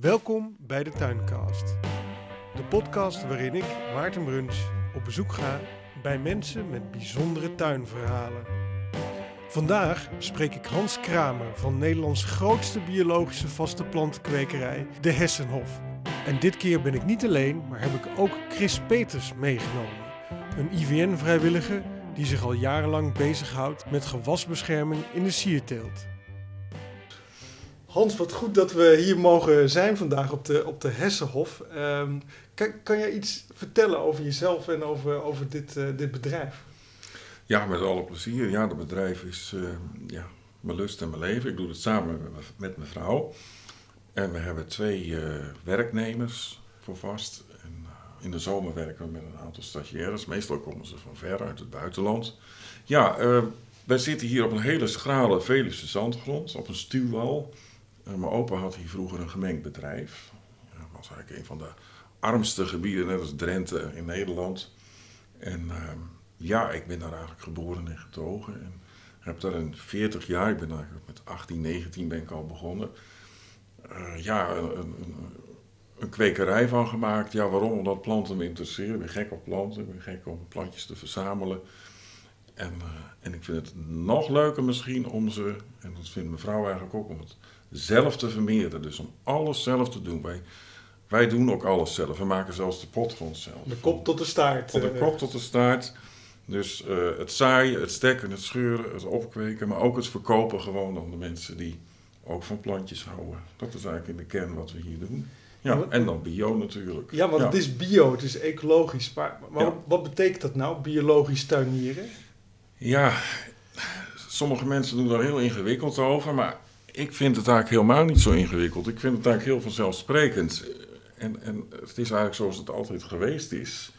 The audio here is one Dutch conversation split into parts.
Welkom bij de Tuincast. De podcast waarin ik, Maarten Bruns, op bezoek ga bij mensen met bijzondere tuinverhalen. Vandaag spreek ik Hans Kramer van Nederlands grootste biologische vaste plantenkwekerij, de Hessenhof. En dit keer ben ik niet alleen, maar heb ik ook Chris Peters meegenomen. Een IVN-vrijwilliger die zich al jarenlang bezighoudt met gewasbescherming in de sierteelt. Hans, wat goed dat we hier mogen zijn vandaag op de, op de Hessenhof. Ehm, kan, kan jij iets vertellen over jezelf en over, over dit, eh, dit bedrijf? Ja, met alle plezier. Ja, het bedrijf is eh, ja, mijn lust en mijn leven. Ik doe het samen met, met mijn vrouw. En we hebben twee eh, werknemers voor vast. En, in de zomer werken we met een aantal stagiaires. Meestal komen ze van ver uit het buitenland. Ja, wij zitten hier op een hele schrale Veluwse zandgrond, op een stuwwal. Mijn opa had hier vroeger een gemengd bedrijf. Dat was eigenlijk een van de armste gebieden, net als Drenthe in Nederland. En ehm, ja, ik ben daar eigenlijk geboren en getogen. En heb daar in 40 jaar, ik ben eigenlijk met 18, 19 ben ik al begonnen. Uh, ja, een, een, een, kwekerij van gemaakt. Ja, waarom? Omdat planten me interesseren. Ik ben gek op planten, ik ben gek om plantjes te verzamelen. En, uh, en ik vind het nog leuker misschien om ze, en dat vindt mijn vrouw eigenlijk ook, om het zelf te vermeerderen. Dus om alles zelf te doen. Wij, wij doen ook alles zelf. We maken zelfs de potgrond zelf. De kop tot de staart. Van de eh. kop tot de staart. Dus uh, het zaaien, het stekken, het scheuren, het opkweken, maar ook het verkopen gewoon aan de mensen die ook van plantjes houden. Dat is eigenlijk in de kern wat we hier doen. Ja, en dan bio natuurlijk. Ja, want het is bio, het is ecologisch. Maar, maar ja. wat betekent dat nou, biologisch tuinieren? Ja, sommige mensen doen daar heel ingewikkeld over, maar ik vind het eigenlijk helemaal niet zo ingewikkeld. Ik vind het eigenlijk heel vanzelfsprekend. En, en het is eigenlijk zoals het altijd geweest is.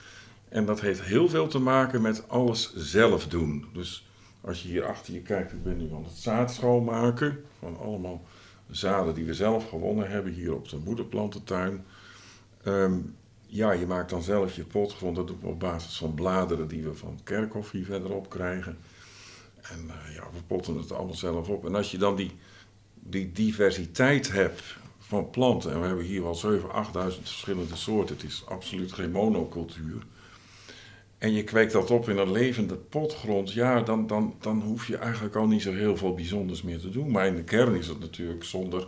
En dat heeft heel veel te maken met alles zelf doen. Dus als je hier achter je kijkt, ik ben nu aan het zaad schoonmaken. Van allemaal zaden die we zelf gewonnen hebben hier op de moederplantentuin. Um, ja, je maakt dan zelf je potgrond. Dat doen we op basis van bladeren die we van Kerkhof hier verderop krijgen. En uh, ja, we potten het allemaal zelf op. En als je dan die, die diversiteit hebt van planten. En we hebben hier wel 7.000, 8.000 verschillende soorten. Het is absoluut geen monocultuur. En je kweekt dat op in een levende potgrond. Ja, dan, dan, dan hoef je eigenlijk al niet zo heel veel bijzonders meer te doen. Maar in de kern is het natuurlijk zonder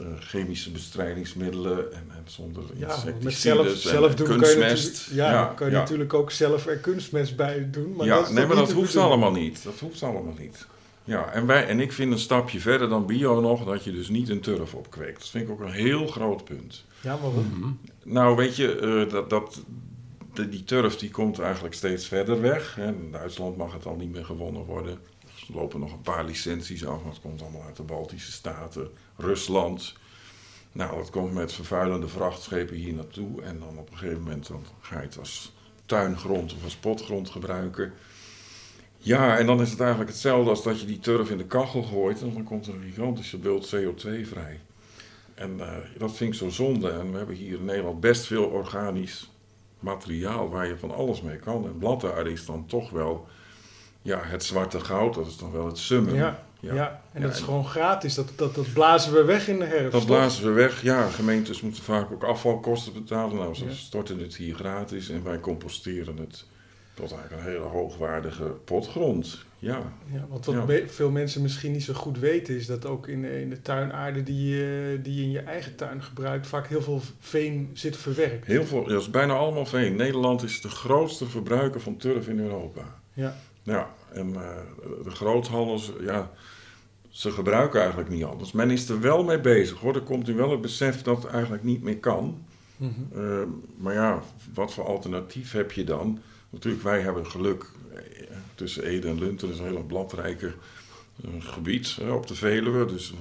uh, chemische bestrijdingsmiddelen en, en zonder ja, insecticides zelf, zelf doen kunstmest. Je ja, ja, kan je ja. natuurlijk ook zelf er kunstmest bij doen. Maar ja, dat nee, maar dat hoeft allemaal niet. Dat hoeft allemaal niet. Ja, en, wij, en ik vind een stapje verder dan bio nog dat je dus niet een turf opkweekt. Dat vind ik ook een heel groot punt. Ja, waarom? Mm -hmm. Nou, weet je, uh, dat, dat, de, die turf die komt eigenlijk steeds verder weg. Hè. In Duitsland mag het al niet meer gewonnen worden. Er lopen nog een paar licenties af, maar het komt allemaal uit de Baltische Staten, Rusland. Nou, dat komt met vervuilende vrachtschepen hier naartoe. En dan op een gegeven moment dan ga je het als tuingrond of als potgrond gebruiken. Ja, en dan is het eigenlijk hetzelfde als dat je die turf in de kachel gooit en dan komt er een gigantische bult CO2 vrij. En uh, dat vind ik zo zonde. En we hebben hier in Nederland best veel organisch materiaal waar je van alles mee kan. En bladdaarde is dan toch wel ja, het zwarte goud, dat is dan wel het summum. Ja, ja. ja. en dat is gewoon gratis. Dat, dat, dat blazen we weg in de herfst. Dat blazen we weg, ja. Gemeentes moeten vaak ook afvalkosten betalen. Nou, ze ja. storten het hier gratis en wij composteren het tot eigenlijk een hele hoogwaardige potgrond. Ja. ja want wat ja. veel mensen misschien niet zo goed weten, is dat ook in, in de tuinaarde die je, die je in je eigen tuin gebruikt, vaak heel veel veen zit verwerkt. Heel veel, dat is bijna allemaal veen. Nederland is de grootste verbruiker van turf in Europa. Ja. Ja, en uh, de groothandels, ja, ze gebruiken eigenlijk niet anders. Men is er wel mee bezig hoor. Er komt nu wel het besef dat het eigenlijk niet meer kan. Mm -hmm. uh, maar ja, wat voor alternatief heb je dan? Natuurlijk, wij hebben geluk. Tussen Ede en Lunten is een heel bladrijke uh, gebied op de Veluwe. Dus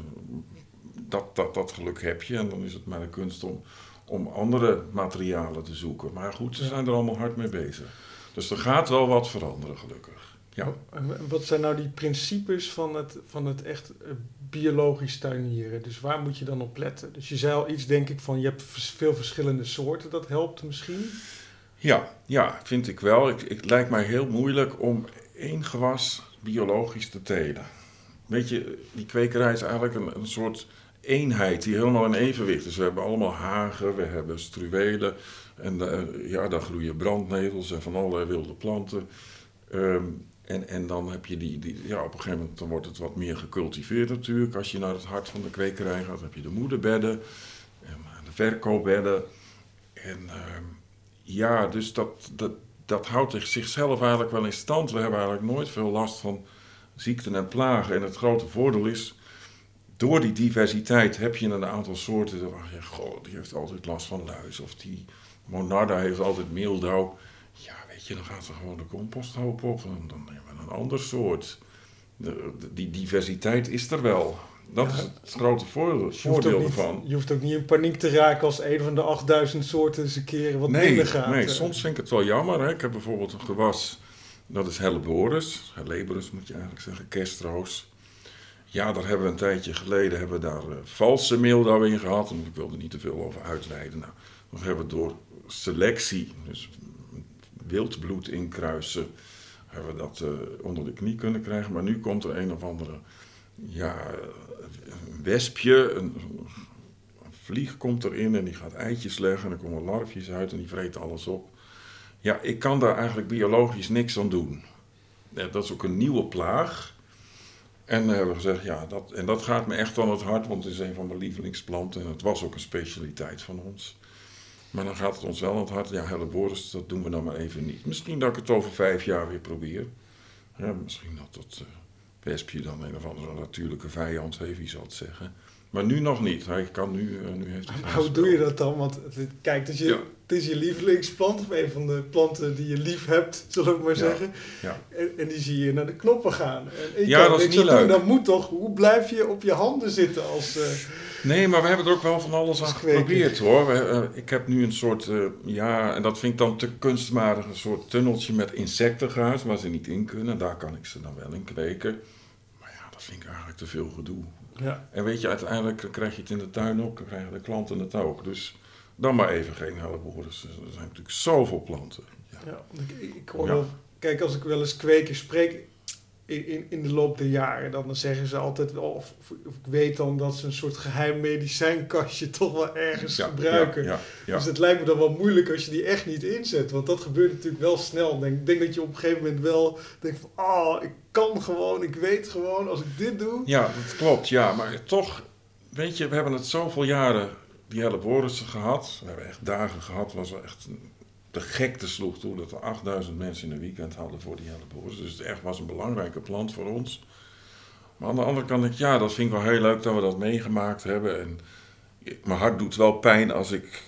dat, dat, dat geluk heb je. En dan is het maar een kunst om, om andere materialen te zoeken. Maar goed, ze zijn er allemaal hard mee bezig. Dus er gaat wel wat veranderen, gelukkig. Ja. Wat zijn nou die principes van het, van het echt biologisch tuinieren? Dus waar moet je dan op letten? Dus je zei al iets, denk ik, van je hebt veel verschillende soorten. Dat helpt misschien? Ja, ja vind ik wel. Ik, het lijkt mij heel moeilijk om één gewas biologisch te telen. Weet je, die kwekerij is eigenlijk een, soort eenheid die helemaal in evenwicht is. We hebben allemaal hagen, we hebben struwelen. En eh, ja, daar groeien brandnetels en van allerlei wilde planten. Ehm, en, en dan heb je die, die, ja, op een gegeven moment dan wordt het wat meer gecultiveerd natuurlijk. Als je naar het hart van de kwekerij gaat, heb je de moederbedden, en de verkoopbedden. En ehm, ja, dus dat, dat, dat houdt zichzelf eigenlijk wel in stand. We hebben eigenlijk nooit veel last van ziekten en plagen. En het grote voordeel is, door die diversiteit heb je een aantal soorten. Waar je, goh, die heeft altijd last van luis. Of die monarda heeft altijd meeldauw. Ja, weet je, dan gaat ze gewoon de composthoop op. Dan hebben we een ander soort. De, die diversiteit is er wel. Dat is het grote voordeel, voordeel ervan. Je hoeft ook niet in paniek te raken als een van de 8000 soorten eens een keer wat nee, minder gaat. Nee, eh. soms vind ik het wel jammer. Hè. Ik heb bijvoorbeeld een gewas, dat is Helleborus. Helleborus moet je eigenlijk zeggen, kerstroos. Ja, daar hebben we een tijdje geleden hebben we daar uh, valse meeldauw in gehad. En ik wilde er niet te veel over uitweiden. Nou, dan hebben we door selectie, dus wildbloed inkruisen, hebben we dat uh, onder de knie kunnen krijgen. Maar nu komt er een of andere ja, wespje, een, vlieg komt erin en die gaat eitjes leggen en er komen larfjes uit en die vreten alles op. Ja, ik kan daar eigenlijk biologisch niks aan doen. Ja, dat is ook een nieuwe plaag. En dan hebben we gezegd, ja, dat, en dat gaat me echt aan het hart, want het is een van mijn lievelingsplanten en het was ook een specialiteit van ons. Maar dan gaat het ons wel aan het hart, ja, Helleborus, dat doen we dan maar even niet. Misschien dat ik het over vijf jaar weer probeer. Ja, misschien dat dat... Uh, wespje dan een of andere natuurlijke vijand heeft, wie zal het zeggen. Maar nu nog niet. Hij kan nu, uh, nu heeft hij Hoe doe je dat dan? Want kijk, het is, je, ja. het is je lievelingsplant, of een van de planten die je lief hebt, zullen we maar ja. zeggen. Ja. En, en, die zie je naar de knoppen gaan. En ik ja, kan dat is niet leuk. doen. Dan moet toch, hoe blijf je op je handen zitten als... Uh, Nee, maar we hebben er ook wel van alles aan geprobeerd hoor. We, uh, ik heb nu een soort, uh, ja, en dat vind ik dan te kunstmatig, een soort tunneltje met insectengaas waar ze niet in kunnen. Daar kan ik ze dan wel in kweken. Dat vind ik eigenlijk te veel gedoe. Ja. En weet je, uiteindelijk krijg je het in de tuin ook, dan krijgen de klanten het ook. Dus dan maar even geen helleborus. Er zijn natuurlijk zoveel planten. Ja, ja ik, ik hoor wel, kijk, als ik wel eens kwekers spreek in, in, in de loop der jaren, dan zeggen ze altijd wel, of, of, ik weet dan dat ze een soort geheim medicijnkastje toch wel ergens Ja, gebruiken. ja, ja. Dus het lijkt me dan wel moeilijk als je die echt niet inzet. Want dat gebeurt natuurlijk wel snel. Ik denk, denk dat je op een gegeven moment wel denkt van... Oh, ik kan gewoon, ik weet gewoon, als ik dit doe... Ja, dat klopt, ja. Maar toch, weet je, we hebben het zoveel jaren, die helleborus gehad. We hebben echt dagen gehad, was echt de gekte sloeg toe dat er 8000 mensen in een weekend hadden voor die helleborus. Dus het echt was een belangrijke plant voor ons. Maar aan de andere kant ja, dat vind ik wel heel leuk dat we dat meegemaakt hebben. En mijn hart doet wel pijn als ik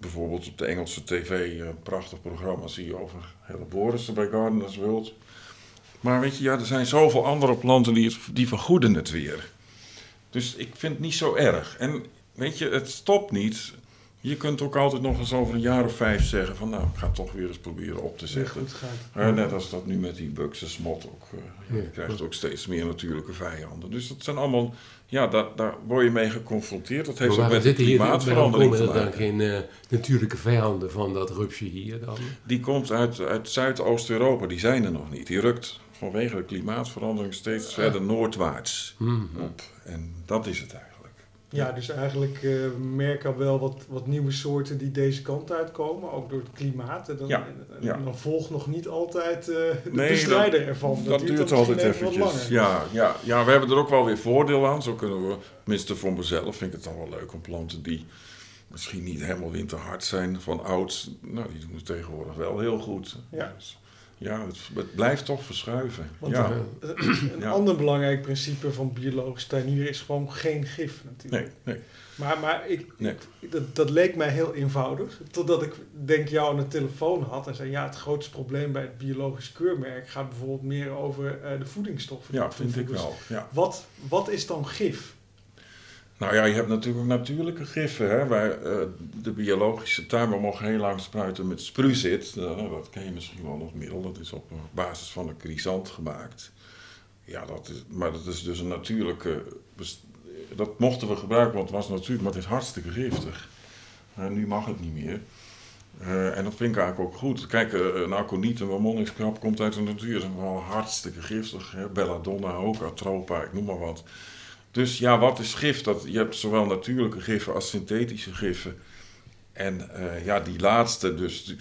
bijvoorbeeld op de Engelse tv een prachtig programma zie over helleborussen bij Gardeners World. Maar weet je, ja, er zijn zoveel andere planten die, die vergoeden het weer. Dus ik vind het niet zo erg. En weet je, het stopt niet. Je kunt ook altijd nog eens over een jaar of vijf zeggen van nou, ik ga het toch weer eens proberen op te zetten. Gaat. Uh, net als dat nu met die Buckse smot ook. Uh, Ja, je krijgt ook steeds meer natuurlijke vijanden. Dus dat zijn allemaal, ja, daar, daar word je mee geconfronteerd. Dat heeft ook met de klimaatverandering komen te er dan maken. geen eh, natuurlijke vijanden van dat rupsje hier dan? Die komt uit, uit Zuidoost-Europa, die zijn er nog niet. Die rukt vanwege de klimaatverandering steeds verder noordwaarts Mhm. op. En dat is het eigenlijk. Ja, dus eigenlijk eh merk al wel wat, wat nieuwe soorten die deze kant uitkomen, ook door het klimaat. En dan, Ja, dan volgt nog niet altijd eh, de Nee, bestrijder ervan. Dat, duurt altijd eventjes. Ja, ja, ja, we hebben er ook wel weer voordeel aan. Zo kunnen we, tenminste voor mezelf, vind ik het dan wel leuk om planten die misschien niet helemaal winterhard zijn van ouds. Nou, die doen het tegenwoordig wel heel goed. Ja. Dus, ja, het, het blijft toch verschuiven. Want ja. eh, Een Ja. ander belangrijk principe van biologisch tuinieren is gewoon geen gif natuurlijk. Nee, nee. Maar, maar ik, Nee. ik- dat, dat leek mij heel eenvoudig. Totdat ik denk jou aan de telefoon had en zei... ja, het grootste probleem bij het biologisch keurmerk... gaat bijvoorbeeld meer over eh, de voedingsstoffen. Ja, vind ik wel. Ja. Wat, wat is dan gif? Nou ja, je hebt natuurlijk natuurlijke giffen. Hè? Wij, eh, de biologische tuin, we heel lang spruiten met sprucit. Eh, dat ken je misschien wel nog middel. Dat is op basis van een chrysant gemaakt. Ja, dat is, maar dat is dus een natuurlijke... Dat mochten we gebruiken, want het was natuurlijk, maar het is hartstikke giftig. Eh, nu mag het niet meer. Eh, en dat vind ik eigenlijk ook goed. Kijk, eh, een aconiet, een komt uit de natuur. Dat is wel hartstikke giftig. Belladonna ook, atropa, ik noem maar wat. Dus ja, wat is gif? Dat, je hebt zowel natuurlijke giffen als synthetische giffen. En eh, ja, die laatste, dus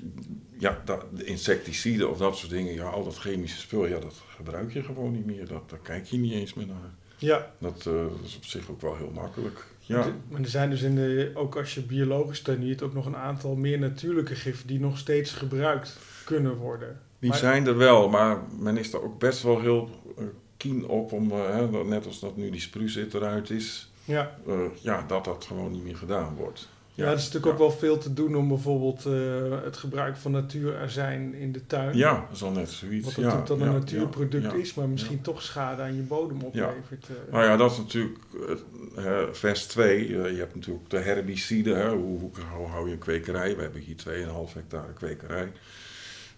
ja, dat, de insecticiden of dat soort dingen, ja, al dat chemische spul, ja, dat gebruik je gewoon niet meer. Dat, daar kijk je niet eens meer naar. Ja, Dat, eh, dat is op zich ook wel heel makkelijk. Ja, maar er zijn dus in de, ook als je biologisch tuiniert ook nog een aantal meer natuurlijke giffen die nog steeds gebruikt kunnen worden. die Maar- zijn er wel, maar men is er ook best wel heel eh, keen op om, eh, hè, net als dat nu die sprucit eruit is, Ja, eh, ja, dat dat gewoon niet meer gedaan wordt. ja, er is natuurlijk ook wel veel te doen om bijvoorbeeld eh, het gebruik van natuurazijn in de tuin. Ja, dat is al net zoiets. Wat ja, natuurlijk dan ja, een natuurproduct ja, is, maar misschien toch schade aan je bodem oplevert. Nou ja, dat is natuurlijk vers 2. je hebt natuurlijk de herbiciden. Hè? Hoe, hoe, hoe hou je een kwekerij? We hebben hier 2,5 hectare kwekerij.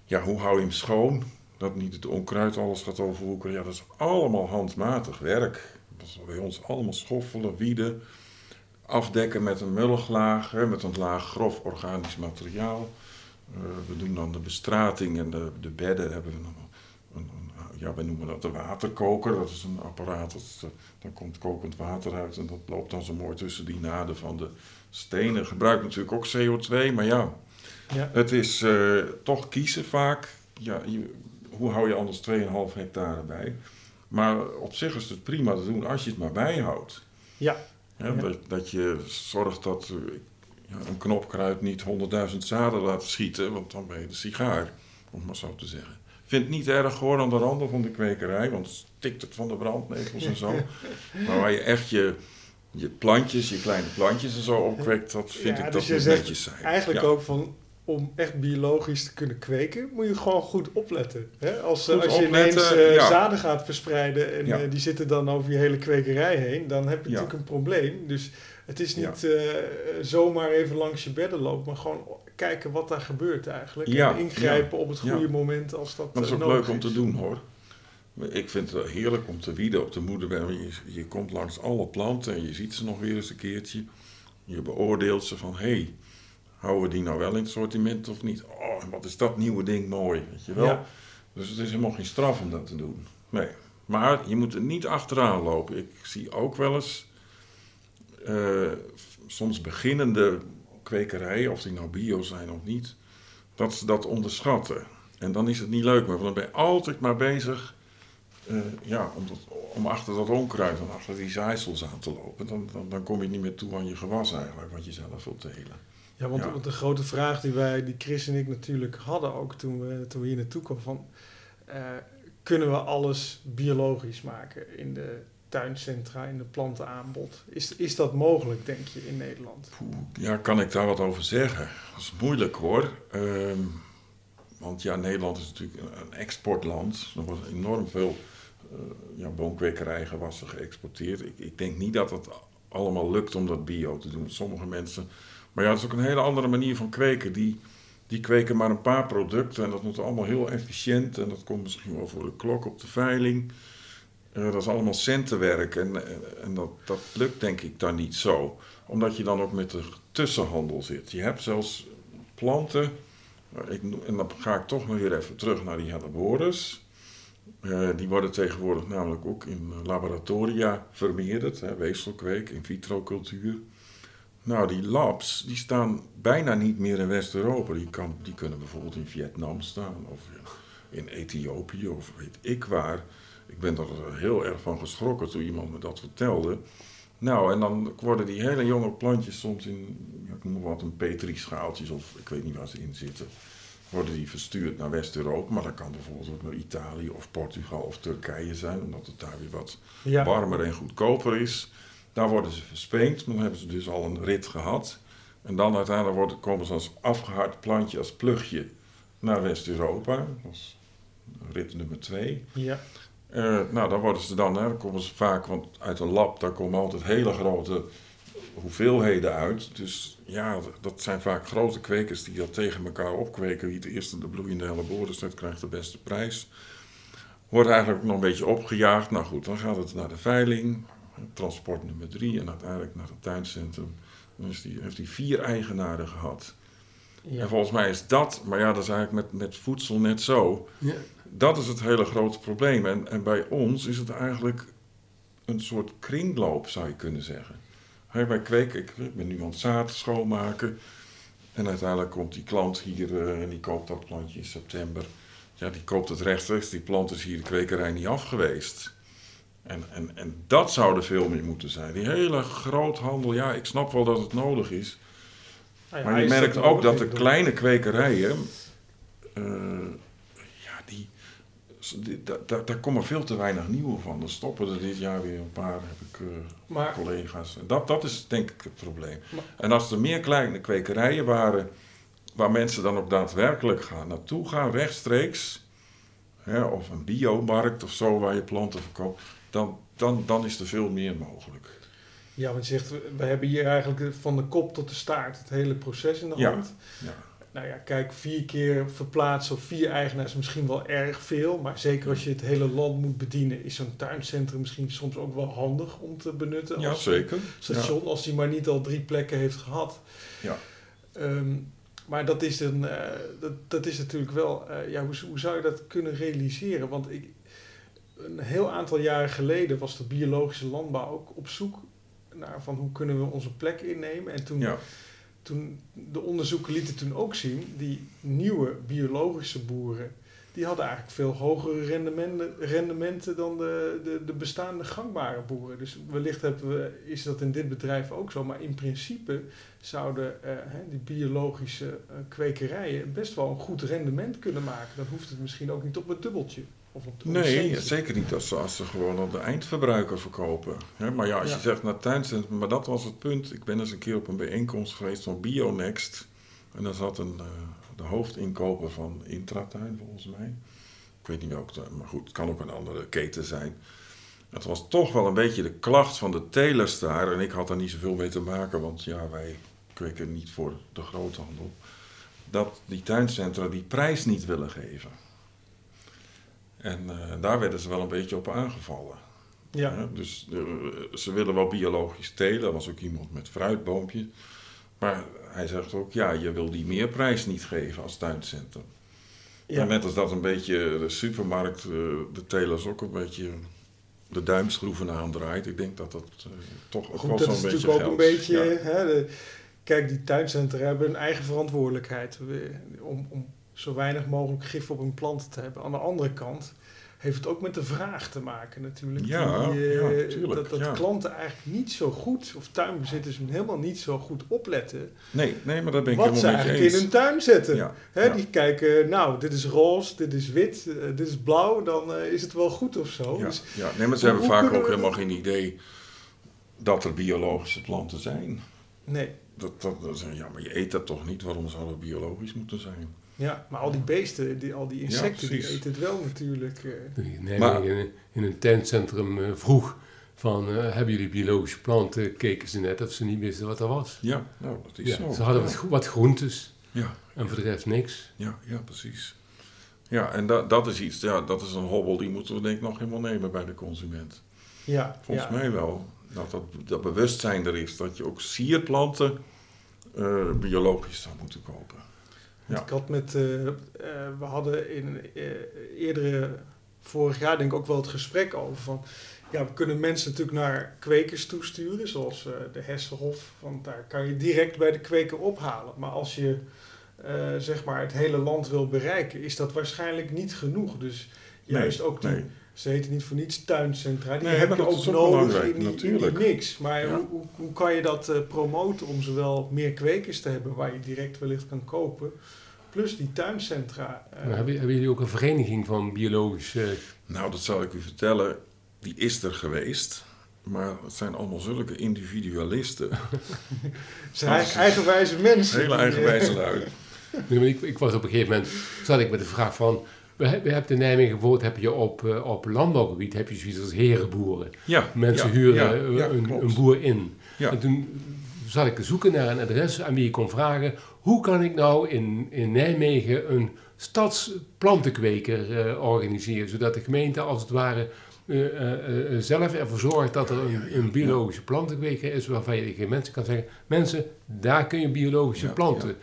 Ja, hoe hou je hem schoon? Dat niet het onkruid alles gaat overwoekeren. Ja, dat is allemaal handmatig werk. Dat is bij ons allemaal schoffelen, wieden. Afdekken met een mulliglaag, hè, met een laag grof organisch materiaal. Eh, we doen dan de bestrating en de, de bedden hebben we nog een, een, ja, wij noemen dat de waterkoker. Dat is een apparaat, dat, daar komt kokend water uit en dat loopt dan zo mooi tussen die naden van de stenen. Gebruikt natuurlijk ook CO2, maar ja, Ja. het is eh, toch kiezen vaak. Ja, je- hoe hou je anders 2,5 hectare bij? Maar op zich is het prima te doen als je het maar bijhoudt. Ja. Dat, dat je zorgt dat eh, ja, een knopkruid niet 100.000 zaden laat schieten, want dan ben je de sigaar, om maar zo te zeggen. Ik vind het niet erg hoor aan de randen van de kwekerij, want stikt het van de brandnetels en zo. Maar waar je echt je, je plantjes, je kleine plantjes en zo opkweekt, dat vind Ja, ik dus dat moet netjes zijn. Eigenlijk ook van om echt biologisch te kunnen kweken, moet je gewoon goed opletten. Hè? Als, eh, Goed als je opletten, ineens eh, ja. zaden gaat verspreiden en Ja. eh, die zitten dan over je hele kwekerij heen, dan heb je Ja. natuurlijk een probleem. Dus het is niet zomaar even langs je bedden lopen, maar gewoon kijken wat daar gebeurt eigenlijk. Ja, En ingrijpen op het goede moment als dat Maar dat is ook leuk om te doen hoor. Ik vind het heerlijk om te wieden op de moederberg. Je, je komt langs alle planten en je ziet ze nog weer eens een keertje. Je beoordeelt ze van, hé, hey, houden we die nou wel in het sortiment of niet? Oh, wat is dat nieuwe ding mooi, weet je wel? Ja. Dus het is helemaal geen straf om dat te doen. Nee. Maar je moet er niet achteraan lopen. Ik zie ook wel eens eh, soms beginnende kwekerijen, of die nou bio zijn of niet, dat ze dat onderschatten. En dan is het niet leuk meer, want dan ben je altijd maar bezig eh, ja, om, dat, om achter dat onkruid en achter die zaaisels aan te lopen. Dan, dan, dan kom je niet meer toe aan je gewas eigenlijk, wat je zelf wilt telen. Ja, want, Ja. want de grote vraag die wij, die Chris en ik natuurlijk hadden ook toen we, toen we hier naartoe kwamen, van eh, kunnen we alles biologisch maken in de tuincentra, in de plantenaanbod? Is, is dat mogelijk, denk je, in Nederland? Poeh, Ja, kan ik daar wat over zeggen? Dat is moeilijk hoor. Ehm, want ja, Nederland is natuurlijk een- exportland. Er wordt enorm veel eh ja, boomkwekerij gewassen geëxporteerd. Ik, ik denk niet dat het allemaal lukt om dat bio te doen. Sommige mensen. Maar ja, het is ook een hele andere manier van kweken. Die, die kweken maar een paar producten en dat moet allemaal heel efficiënt. En dat komt misschien wel voor de klok op de veiling. Eh, dat is allemaal centenwerk en, en, en dat, dat lukt denk ik dan niet zo. Omdat je dan ook met de tussenhandel zit. Je hebt zelfs planten, eh, ik, en dan ga ik toch nog weer even terug naar die helleboris. Eh die worden tegenwoordig namelijk ook in eh, laboratoria vermeerderd, hè, weefselkweek, in vitro cultuur. Nou, die labs die staan bijna niet meer in West-Europa. Die, kan, die kunnen bijvoorbeeld in Vietnam staan of in Ethiopië of weet ik waar. Ik ben er heel erg van geschrokken toen iemand me dat vertelde. Nou, en dan worden die hele jonge plantjes soms in, ik noem wat, een petrischaaltjes of ik weet niet waar ze in zitten. Worden die verstuurd naar West-Europa, maar dat kan bijvoorbeeld ook naar Italië of Portugal of Turkije zijn, omdat het daar weer wat Ja, warmer en goedkoper is. Daar worden ze verspeend, dan hebben ze dus al een rit gehad. En dan uiteindelijk worden, komen ze als afgehard plantje, als plugje naar West-Europa. Dat is rit nummer twee. ja. Eh, nou, daar worden ze dan, hè, dan komen ze vaak, want uit een lab, daar komen altijd hele grote hoeveelheden uit. Dus ja, dat zijn vaak grote kwekers die dat tegen elkaar opkweken. Wie het eerste de bloeiende helleboris net krijgt de beste prijs. Wordt eigenlijk nog een beetje opgejaagd. Nou goed, dan gaat het naar de veiling, transport nummer drie en uiteindelijk naar het tuincentrum. Dan is die, heeft hij vier eigenaren gehad. ja. En volgens mij is dat, maar ja, dat is eigenlijk met, met voedsel net zo. Ja. Dat is het hele grote probleem. En, en bij ons is het eigenlijk een soort kringloop, zou je kunnen zeggen. Hè, wij kweken, ik, ik ben nu aan het zaad schoonmaken. En uiteindelijk komt die klant hier eh, en die koopt dat plantje in september. Ja, die koopt het rechtstreeks. Die plant is hier de kwekerij niet af geweest. En, en, en dat zou er veel meer moeten zijn. Die hele groothandel, ja, ik snap wel dat het nodig is. Nou ja, Maar je merkt dan ook dat de kleine kwekerijen, eh, ja, die, die- da- da- daar komen veel te weinig nieuwe van. Er stoppen er dit jaar weer een paar, heb ik eh, Maar collega's. En Dat, dat is denk ik het probleem. Maar- En als er meer kleine kwekerijen waren, waar mensen dan ook daadwerkelijk gaan naartoe gaan, rechtstreeks, hè, of een biomarkt of zo waar je planten verkoopt, dan, dan, dan is er veel meer mogelijk. Ja, want je zegt, we hebben hier eigenlijk van de kop tot de staart het hele proces in de hand. Ja. Nou ja, kijk, vier keer verplaatsen of vier eigenaars is misschien wel erg veel. Maar zeker als je het hele land moet bedienen, is zo'n tuincentrum misschien soms ook wel handig om te benutten. Ja, als zeker. station, als die maar niet al drie plekken heeft gehad. Ja. Ehm, maar dat is, een, eh, dat, dat is natuurlijk wel, eh, ja, hoe, hoe zou je dat kunnen realiseren? Want ik, een heel aantal jaren geleden was de biologische landbouw ook op zoek naar van hoe kunnen we onze plek innemen. En toen, Ja. toen de onderzoeken lieten toen ook zien, die nieuwe biologische boeren, die hadden eigenlijk veel hogere rendementen, rendementen dan de, de, de bestaande gangbare boeren. Dus wellicht hebben we, is dat in dit bedrijf ook zo. Maar in principe zouden eh, die biologische eh, kwekerijen best wel een goed rendement kunnen maken. Dan hoeft het misschien ook niet op het dubbeltje. Of op de op Nee, zeker niet als ze, als ze gewoon aan de eindverbruiker verkopen. Maar ja, als Ja. je zegt naar tuincentrum, maar dat was het punt. Ik ben eens een keer op een bijeenkomst geweest van Bionext. En daar zat een, eh, de hoofdinkoper van Intratuin, volgens mij. Ik weet niet welke, maar goed, het kan ook een andere keten zijn. Het was toch wel een beetje de klacht van de telers daar. En ik had daar niet zoveel mee te maken, want ja, wij kweken niet voor de groothandel. Dat die tuincentra die prijs niet willen geven. En eh, daar werden ze wel een beetje op aangevallen. Ja, Dus eh, ze willen wel biologisch telen. Er was ook iemand met fruitboompjes. Maar hij zegt ook, ja, je wil die meerprijs niet geven als tuincentrum. ja. En net als dat een beetje de supermarkt, eh, de telers ook een beetje de duimschroeven aandraait. Ik denk dat dat toch ook Goed, wel dat zo'n is beetje natuurlijk ook een beetje. Ja. Hè, de, kijk, die tuincentra hebben een eigen verantwoordelijkheid om, om zo weinig mogelijk gif op hun planten te hebben. Aan de andere kant heeft het ook met de vraag te maken natuurlijk. Ja, Die, eh, ja, dat dat ja. klanten eigenlijk niet zo goed, of tuinbezitters helemaal niet zo goed opletten. Nee, nee, maar dat ben ik wat ze eigenlijk eens. in hun tuin zetten. Ja, Hè. Die kijken, nou, dit is roze, dit is wit, eh, dit is blauw, dan eh, is het wel goed of zo. Ja, Dus, ja. Nee, maar ze hebben vaak ook helemaal geen idee dat er biologische planten zijn. nee. Dat, dat, dat ja, maar je eet dat toch niet? Waarom zou dat biologisch moeten zijn? Ja, maar al die beesten, die, al die insecten, die eten het wel natuurlijk. eh. Nijmegen Maar- in, in een tuincentrum eh, vroeg van, eh, hebben jullie biologische planten? Keken ze net of ze niet wisten wat er was. Ja, nou, dat is Ja, zo. ze hadden ja. wat, gro- wat groentes Ja, en voor de rest niks. ja, ja, precies. Ja, en dat, dat is iets, ja, dat is een hobbel die moeten we denk ik nog helemaal nemen bij de consument. Ja, Volgens ja. mij wel. Dat, dat dat bewustzijn er is dat je ook sierplanten eh, biologisch zou moeten kopen. Ja. Ik had met, eh, eh, we hadden in eh, eerdere, vorig jaar denk ik ook wel het gesprek over van, ja, we kunnen mensen natuurlijk naar kwekers toesturen, zoals de Hessenhof, want daar kan je direct bij de kweker ophalen. Maar als je, zeg maar, het hele land wil bereiken, is dat waarschijnlijk niet genoeg. Dus juist Nee, ook die, nee. ze heten niet voor niets tuincentra, die Nee, heb maar je dat ook nodig in die, in die natuurlijk. mix. Maar Ja. hoe, hoe, kan je dat promoten om zowel meer kwekers te hebben waar je direct wellicht kan kopen, plus die tuincentra. eh, Maar hebben, hebben jullie ook een vereniging van biologische... Nou, dat zal ik u vertellen. Die is er geweest. Maar het zijn allemaal zulke individualisten. zijn eigen- eigenwijze mensen. Hele eigenwijze lui. Nee, ik, ik was op een gegeven moment, zat ik met de vraag van... We, he- we hebben in Nijmegen bijvoorbeeld, heb je op, eh, op landbouwgebied, heb je zoiets als herenboeren. Ja, Mensen ja, huren ja, ja, een, een boer in. Ja. En toen zat ik te zoeken naar een adres aan wie ik kon vragen... hoe kan ik nou in, in Nijmegen een stadsplantenkweker eh, organiseren... zodat de gemeente als het ware eh, eh, zelf ervoor zorgt dat er een, een biologische plantenkweker is... waarvan je tegen mensen kan zeggen, Mensen, daar kun je biologische Ja, planten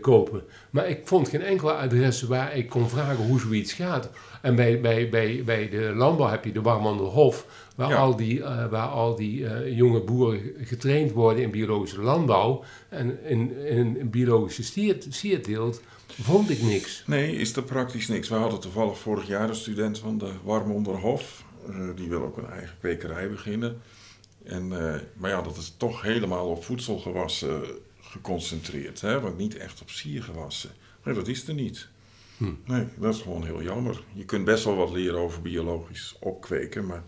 kopen. Maar ik vond geen enkele adres waar ik kon vragen hoe zoiets gaat. En bij, bij, bij, bij de landbouw heb je de Warmanderhof, waar Ja. al die, eh, waar al die eh, jonge boeren getraind worden in biologische landbouw. En in, in, in biologische stiert, sierteelt vond ik niks. Nee, is er praktisch niks. We hadden toevallig vorig jaar een student van de Warmonderhof. Eh, die wil ook een eigen kwekerij beginnen. En, eh, maar ja, dat is toch helemaal op voedselgewassen geconcentreerd. Hè? Want niet echt op siergewassen. Nee, dat is er niet. Hm. Nee, dat is gewoon heel jammer. Je kunt best wel wat leren over biologisch opkweken, maar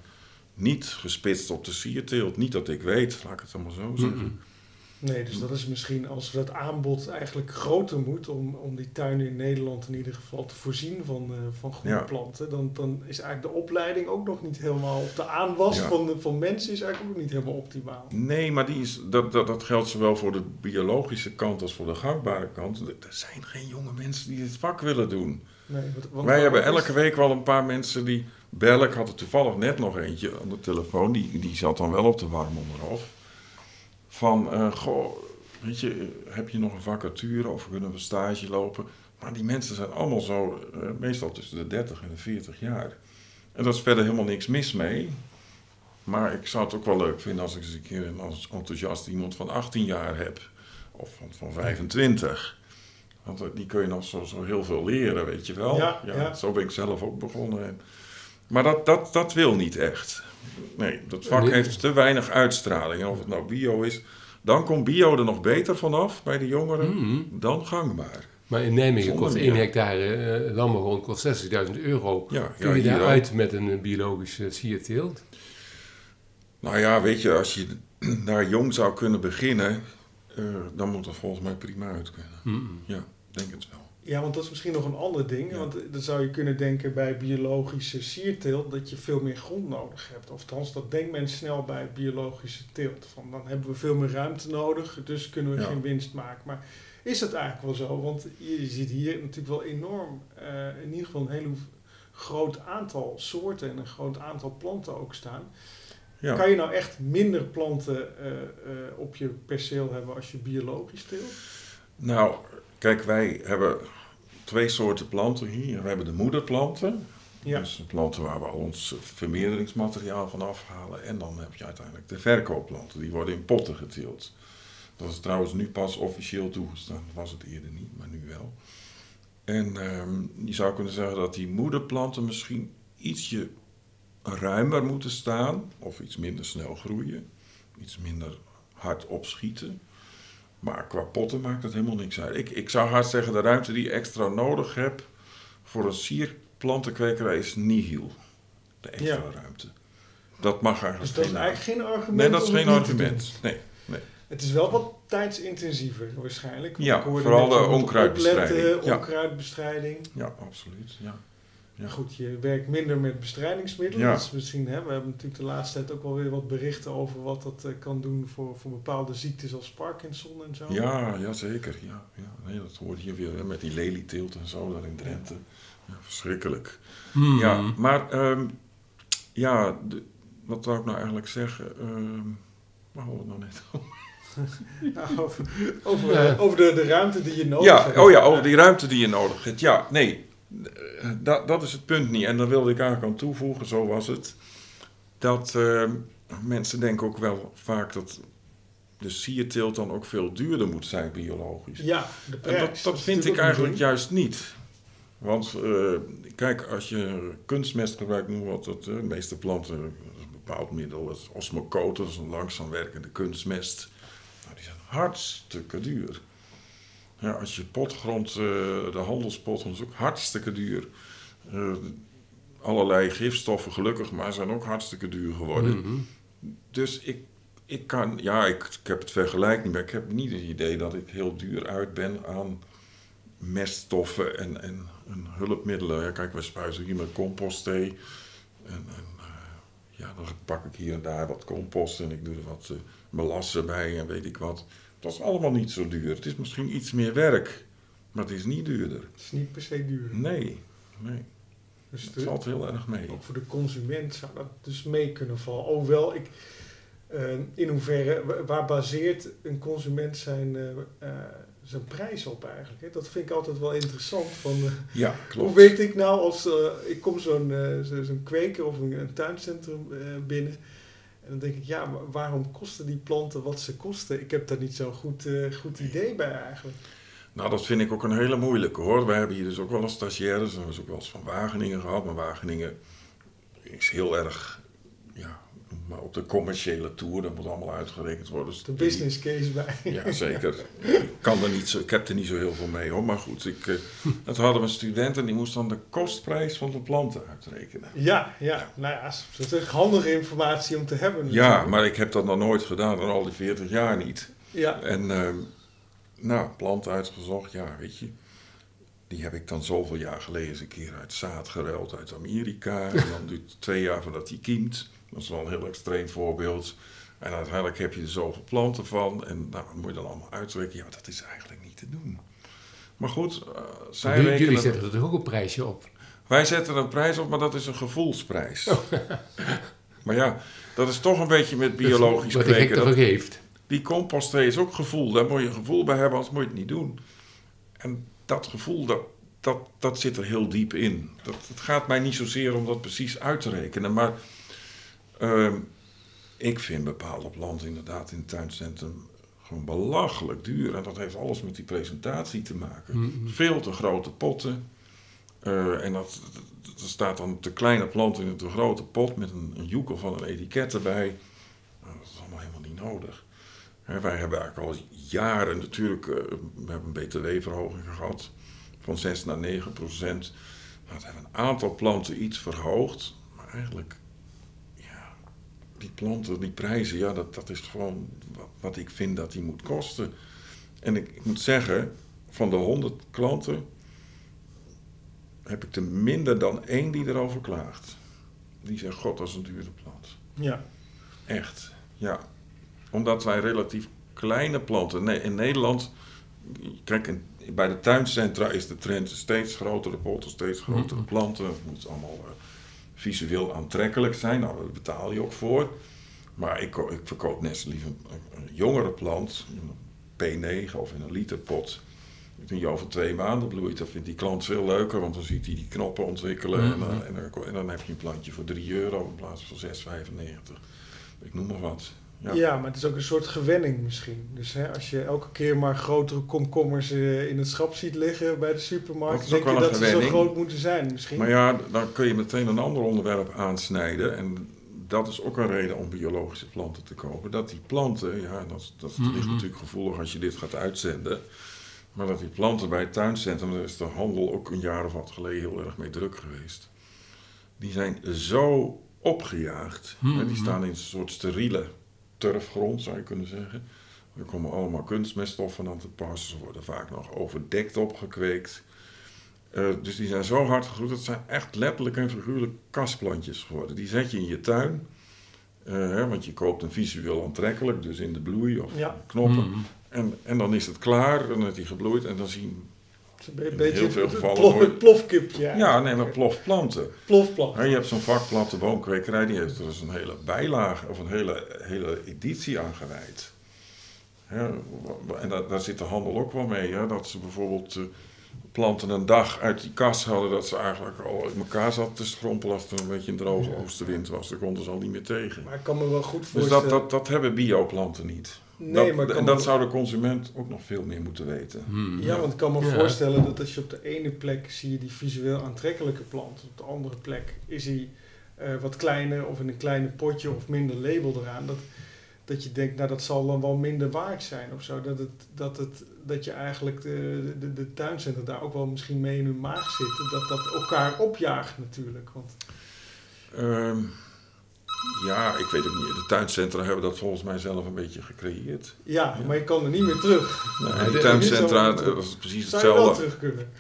niet gespitst op de sierteelt. Niet dat ik weet, laat ik het allemaal zo zeggen. Mm-mm. Nee, dus dat is misschien als dat aanbod eigenlijk groter moet om, om die tuinen in Nederland in ieder geval te voorzien van, eh, van goede Ja. planten, dan, dan is eigenlijk de opleiding ook nog niet helemaal, of de aanwas Ja. van, de, van mensen is eigenlijk ook niet helemaal optimaal. Nee, maar die is, dat, dat, dat geldt zowel voor de biologische kant als voor de gangbare kant. Er zijn geen jonge mensen die dit vak willen doen. Nee, want, want Wij hebben elke week wel een paar mensen die bellen. Ik had er toevallig net nog eentje aan de telefoon. Die, die zat dan wel op de Warmonderhof. Van, eh, goh, weet je, heb je nog een vacature of kunnen we stage lopen? Maar die mensen zijn allemaal zo, eh, meestal tussen de 30 en de 40 jaar. En daar is verder helemaal niks mis mee. Maar ik zou het ook wel leuk vinden als ik eens een keer een als enthousiast iemand van 18 jaar heb. Of van, van 25. Want eh, die kun je nog zo, zo heel veel leren, weet je wel. Ja, ja. Zo ben ik zelf ook begonnen. En- Maar dat, dat, dat wil niet echt. Nee, dat vak heeft te weinig uitstraling. En of het nou bio is, dan komt bio er nog beter vanaf bij de jongeren Mm. dan gangbaar. Maar in Nijmegen Zonder kost meer. 1 hectare eh, landbouwgrond kost 60.000 euro. Ja, Kun ja, je daaruit met een eh, biologische sierteelt? Nou ja, weet je, als je daar jong zou kunnen beginnen, eh, dan moet dat volgens mij prima uit kunnen. Mm-mm. Ja, denk het wel. Ja, want dat is misschien nog een ander ding. Ja. Want dan zou je kunnen denken bij biologische sierteelt dat je veel meer grond nodig hebt. Of althans, dat denkt men snel bij biologische teelt. Van dan hebben we veel meer ruimte nodig, dus kunnen we Ja. geen winst maken. Maar is dat eigenlijk wel zo? Want je, ziet hier natuurlijk wel enorm, eh, in ieder geval een heel groot aantal soorten en een groot aantal planten ook staan. Ja. Kan je nou echt minder planten eh, eh, op je perceel hebben als je biologisch teelt? Nou, kijk, wij hebben twee soorten planten hier. We hebben de moederplanten. Ja. Dus de planten waar we al ons vermeerderingsmateriaal van afhalen. En dan heb je uiteindelijk de verkoopplanten. Die worden in potten geteeld. Dat is trouwens nu pas officieel toegestaan. Dat was het eerder niet, maar nu wel. En ehm, je zou kunnen zeggen dat die moederplanten misschien ietsje ruimer moeten staan. Of iets minder snel groeien. Iets minder hard opschieten. Maar qua potten maakt het helemaal niks uit. Ik, ik zou haast zeggen, de ruimte die je extra nodig hebt voor een sierplantenkwekerij is nihil. De extra Ja. ruimte. Dat mag eigenlijk Dus dat is geen eigenlijk geen argument. Nee, dat is geen argument. Nee, nee. Het is wel wat tijdsintensiever waarschijnlijk. Ja, vooral de onkruidbestrijding. opletten, Ja. onkruidbestrijding. Ja, absoluut. Ja. Ja. Goed, je werkt minder met bestrijdingsmiddelen. Ja. Dat is misschien, hè, we hebben natuurlijk de laatste tijd ook wel weer wat berichten over wat dat eh, kan doen voor, voor bepaalde ziektes als Parkinson en zo. Ja, ja, zeker. Ja, ja. Nee, dat hoort hier weer hè, met die lelieteelt en zo daar in Drenthe. Ja, verschrikkelijk. Mm. Ja, maar ehm, ja, de- wat wou ik nou eigenlijk zeggen? Ehm waar hadden we het nou net over? Nou, over over, Ja. over de, de ruimte die je nodig Ja, hebt. oh ja, over die ruimte die je nodig hebt. Ja, nee, dat, dat is het punt niet. En daar wilde ik eigenlijk aan toevoegen, zo was het. Dat ehm, mensen denken ook wel vaak dat de sierteelt dan ook veel duurder moet zijn biologisch. Ja, de En prijs. dat, dat vind ik eigenlijk juist niet. Want eh, kijk, als je kunstmest gebruikt, noem wat, dat, de meeste planten, een bepaald middel, dat is osmocote, dat is een langzaam werkende kunstmest. Nou, die zijn hartstikke duur. Ja, als je potgrond, eh, de handelspot, is ook hartstikke duur. Eh, allerlei gifstoffen, gelukkig, maar zijn ook hartstikke duur geworden. Mhm. Dus ik, ik kan, ja, ik, ik heb het vergelijk niet, maar ik heb niet het idee dat ik heel duur uit ben aan meststoffen en, en, en hulpmiddelen. Ja, kijk, we spuiten hier met compostthee. En, en eh, ja, dan pak ik hier en daar wat compost en ik doe er wat eh, melassen bij en weet ik wat. Dat is allemaal niet zo duur. Het is misschien iets meer werk, maar het is niet duurder. Het is niet per se duur. Nee, nee. Dus Het de- valt heel erg mee. ook voor de consument zou dat dus mee kunnen vallen. Hoewel ik Eh, in hoeverre, wa- waar baseert een consument zijn, eh, eh, zijn prijs op eigenlijk? Hè? Dat vind ik altijd wel interessant. Van, Ja, klopt. hoe weet ik nou als ik kom zo'n zo- zo'n kweker of een, een tuincentrum binnen. En dan denk ik, ja, maar waarom kosten die planten wat ze kosten? Ik heb daar niet zo'n goed, eh, goed idee bij eigenlijk. Nou, dat vind ik ook een hele moeilijke hoor. We hebben hier dus ook wel een stagiaires, dat is ook wel eens van Wageningen gehad. Maar Wageningen is heel erg, maar op de commerciële toer, dat moet allemaal uitgerekend worden. Dus De business case bij. Ja, zeker. Ik, kan er niet zo, ik heb er niet zo heel veel mee hoor. Maar goed, ik, eh, dat hadden we studenten die moest dan de kostprijs van de planten uitrekenen. Ja, ja, nou ja, dat is echt handige informatie om te hebben. Ja, maar ik heb dat nog nooit gedaan, al die 40 jaar niet. Ja, En ehm, nou, planten uitgezocht, ja, weet je. Die heb ik dan zoveel jaar geleden eens een keer uit zaad geruild uit Amerika. En dan duurt het twee jaar voordat die kiemt. Dat is wel een heel extreem voorbeeld. En uiteindelijk heb je er zoveel planten van. En nou, moet je dan allemaal uitrekenen. Ja, dat is eigenlijk niet te doen. Maar goed, eh, zij Jullie- Jullie rekenen... zetten er toch ook een prijsje op? Wij zetten een prijs op, maar dat is een gevoelsprijs. Oh. maar ja, dat is toch een beetje met biologisch Wat gek kweken. Dat- geeft. die composthee is ook gevoel. Daar moet je gevoel bij hebben, anders moet je het niet doen. En dat gevoel, dat, dat, dat zit er heel diep in. Dat, het gaat mij niet zozeer om dat precies uit te rekenen. Maar ehm, ik vind bepaalde planten inderdaad in het tuincentrum gewoon belachelijk duur. En dat heeft alles met die presentatie te maken. Mhm. Veel te grote potten. Eh, en dat, dat- er staat dan te kleine plant in een te grote pot met een, een joekel van een etiket erbij. Nou, dat is allemaal helemaal niet nodig. Hè, wij hebben eigenlijk al jaren natuurlijk, eh, we hebben een btw-verhoging gehad van 6 naar 9 procent. Nou, het hebben een aantal planten iets verhoogd, maar eigenlijk, die planten, die prijzen, ja, dat, dat is gewoon wat, ik vind dat die moet kosten. En ik, ik moet zeggen, van de 100 klanten heb ik er minder dan één die erover klaagt. Die zegt, god, dat is een dure plant. ja. Echt, ja. Omdat wij relatief kleine planten... Nee, in Nederland... Kijk, in- bij de tuincentra is de trend steeds grotere potten, steeds grotere Mhm. planten. Het moet allemaal eh, visueel aantrekkelijk zijn. Nou, daar betaal je ook voor. Maar ik, ik verkoop net zo lief een, jongere plant, een P9 of in een literpot. Toen je over twee maanden bloeit, dat vindt die klant veel leuker, want dan ziet hij die knoppen ontwikkelen. en, Mhm. dan- en, dan, en dan heb je een plantje voor 3 euro in plaats van 6,95. Ik noem maar wat. Ja. Ja. maar het is ook een soort gewenning misschien. Dus hè, als je elke keer maar grotere komkommers eh, in het schap ziet liggen bij de supermarkt, is denk je wel dat ze zo groot moeten zijn misschien. Maar ja, dan kun je meteen een ander onderwerp aansnijden. En dat is ook een reden om biologische planten te kopen. Dat die planten, ja, dat, dat ligt Mhm. natuurlijk gevoelig als je dit gaat uitzenden. Maar dat die planten bij het tuincentrum, daar is de handel ook een jaar of wat geleden heel erg mee druk geweest. Die zijn zo opgejaagd. Mhm. hè, Die staan in een soort steriele turfgrond, zou je kunnen zeggen. Er komen allemaal kunstmeststoffen aan te pas. Ze worden vaak nog overdekt opgekweekt. Eh, dus die zijn zo hard gegroeid. Dat zijn echt letterlijk en figuurlijk kastplantjes geworden. Die zet je in je tuin. eh, hè, want je koopt een visueel aantrekkelijk, dus in de bloei of Ja. knoppen. Mhm. En, en dan is het klaar, en dan heeft hij gebloeid. En dan zien is een beetje heel veel gevallen plof, wordt- plofkipje. ja, nee, maar plofplanten. Plofplant. Hè, je hebt zo'n vak platte boomkwekerij, die heeft er dus een hele bijlage of een hele, hele editie aan gewijd. En daar, daar zit de handel ook wel mee, hè, dat ze bijvoorbeeld eh, planten een dag uit die kast hadden, dat ze eigenlijk al in elkaar zat te schrompelen als er een beetje een droge oostenwind was. Daar konden ze al niet meer tegen. Maar ik kan me wel goed Dus voorstellen... dat, dat, dat hebben bioplanten niet. Nee, dat, maar en me- dat zou de consument ook nog veel meer moeten weten. Mhm. Ja, want ik kan me Ja. voorstellen dat als je op de ene plek zie je die visueel aantrekkelijke plant, op de andere plek is hij eh, wat kleiner of in een kleiner potje of minder label eraan. Dat, dat je denkt, nou dat zal dan wel minder waard zijn of zo. Dat, het, dat, het, dat je eigenlijk de, de, de tuincentra daar ook wel misschien mee in hun maag zitten. Dat dat elkaar opjaagt natuurlijk. Want Ehm, ja, ik weet het niet. De tuincentra hebben dat volgens mij zelf een beetje gecreëerd. ja, maar je kan er niet meer terug. Nee, de- tuincentra, dat is precies Zou je wel hetzelfde. terug kunnen?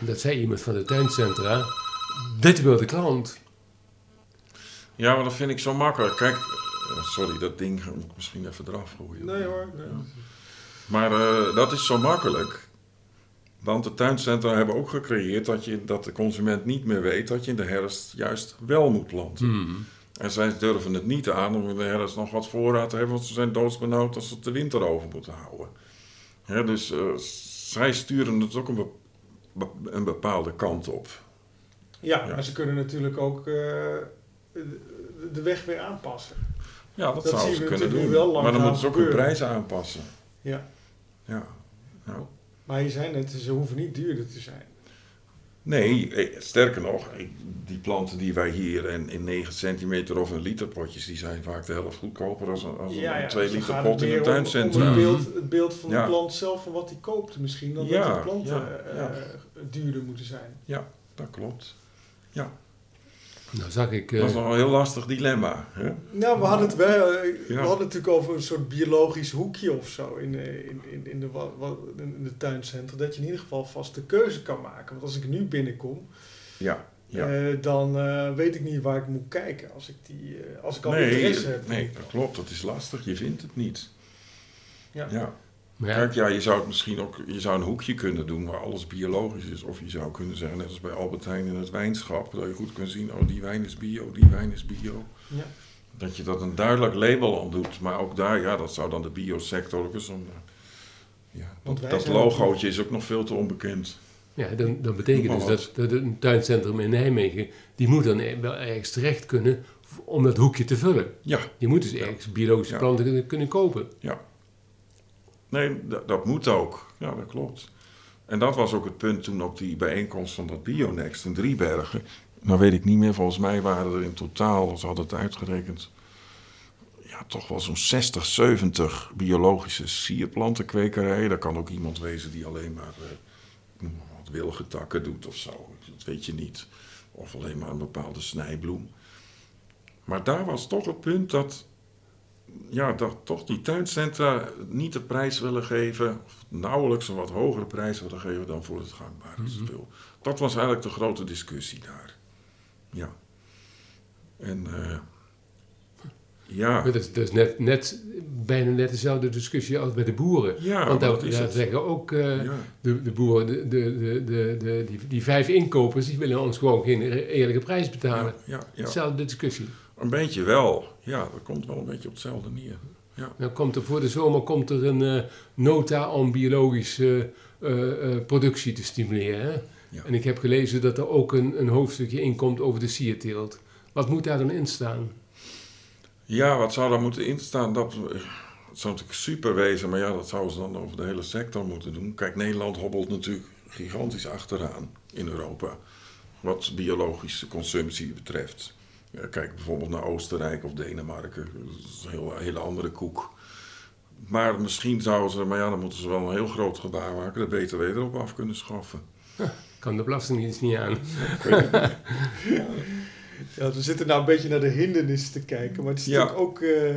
Dat zei iemand van de tuincentra. Dit wil de klant. Ja, maar dat vind ik zo makkelijk. Kijk, eh, sorry, dat ding moet ik misschien even eraf gooien. Nee hoor. nee. Ja. Maar eh, dat is zo makkelijk. Want de tuincentra hebben ook gecreëerd dat, je, dat de consument niet meer weet dat je in de herfst juist wel moet planten. Mhm. En zij durven het niet aan om ergens nog wat voorraad te hebben, want ze zijn doodsbenauwd als ze het de winter over moeten houden. Hè, dus eh, zij sturen het ook een, be- een bepaalde kant op. Ja, Ja. maar ze kunnen natuurlijk ook eh, de, de weg weer aanpassen. Ja, dat, Dat zouden ze kunnen doen. wel maar dan moeten ze ook hun prijzen aanpassen. Ja. Ja. ja. Maar je zei net, ze hoeven niet duurder te zijn. Nee, eh, sterker nog, die planten die wij hier in, in 9 centimeter of een liter potjes, die zijn vaak de helft goedkoper als een, als een 2 dus liter pot het in een om- Om tuincentrum. het beeld, het beeld van Ja. de plant zelf, van wat hij koopt misschien, dan Ja, dat de planten ja, eh, ja. duurder moeten zijn. Dat klopt. Nou zag ik... eh, Dat is nog een heel lastig dilemma. Hè? Nou, we hadden het wel, eh, we hadden het natuurlijk over een soort biologisch hoekje of zo in, eh, in, in, in, de, in de tuincentrum. Dat je in ieder geval vast de keuze kan maken. Want als ik nu binnenkom, Ja. ja. eh, dan eh, weet ik niet waar ik moet kijken. Als ik, die, eh, als ik al nee, interesse heb. nee, dat klopt. Dat is lastig. Je vindt het niet. Ja. Ja. Ja, Kijk, ja, je zou het misschien ook, je zou een hoekje kunnen doen waar alles biologisch is. Of je zou kunnen zeggen, net als bij Albert Heijn in het wijnschap, dat je goed kunt zien, oh die wijn is bio, die wijn is bio. Ja. Dat je dat een duidelijk label aan doet. Maar ook daar, ja, dat zou dan de biosector ook eens om. Ja, Want dat, logootje is ook nog veel te onbekend. ja, dan, dan betekent dus dat, dat een tuincentrum in Nijmegen, die moet dan e- wel ergens terecht kunnen om dat hoekje te vullen. Ja, Je moet dus ergens biologische Ja. planten kunnen, kunnen kopen. Nee, dat, moet ook. Ja, dat klopt. En dat was ook het punt toen op die bijeenkomst van dat Bionext in Driebergen. Nou weet ik niet meer, volgens mij waren er in totaal, ze hadden het uitgerekend, ja, toch wel zo'n 60, 70 biologische sierplantenkwekerijen. Dat kan ook iemand wezen die alleen maar eh, wat willige takken doet of zo. Dat weet je niet. Of alleen maar een bepaalde snijbloem. Maar daar was toch het punt dat, ja, dat toch die tuincentra niet de prijs willen geven, of nauwelijks een wat hogere prijs willen geven dan voor het gangbare spul. Dat was eigenlijk de grote discussie daar. Ja. En eh, ja, dat is, is net, net, bijna net dezelfde discussie als bij de boeren. ja Want dat daar, is daar zeggen ook eh, Ja. de, de boeren, de, de, de, de, die, die vijf inkopers, die willen ons gewoon geen eerlijke prijs betalen. Ja, ja, ja. Dezelfde discussie. Een beetje wel. Ja, dat komt wel een beetje op hetzelfde neer. Dan komt er voor de zomer komt er een eh, nota om biologische eh, eh, productie te stimuleren. Hè? Ja. En ik heb gelezen dat er ook een, een hoofdstukje in komt over de sierteelt. Wat moet daar dan in staan? Ja, wat zou daar moeten instaan? Dat, het zou natuurlijk super wezen, maar ja, dat zouden ze dan over de hele sector moeten doen. Kijk, Nederland hobbelt natuurlijk gigantisch achteraan in Europa. Wat biologische consumptie betreft. Ja, kijk bijvoorbeeld naar Oostenrijk of Denemarken. Dat is een heel, hele andere koek. Maar misschien zouden ze, maar ja, dan moeten ze wel een heel groot gebaar maken. De BTW erop af kunnen schaffen. Kan de Belastingdienst niet aan. Ja, we zitten nou een beetje naar de hindernissen te kijken, maar het is Ja. natuurlijk ook... eh,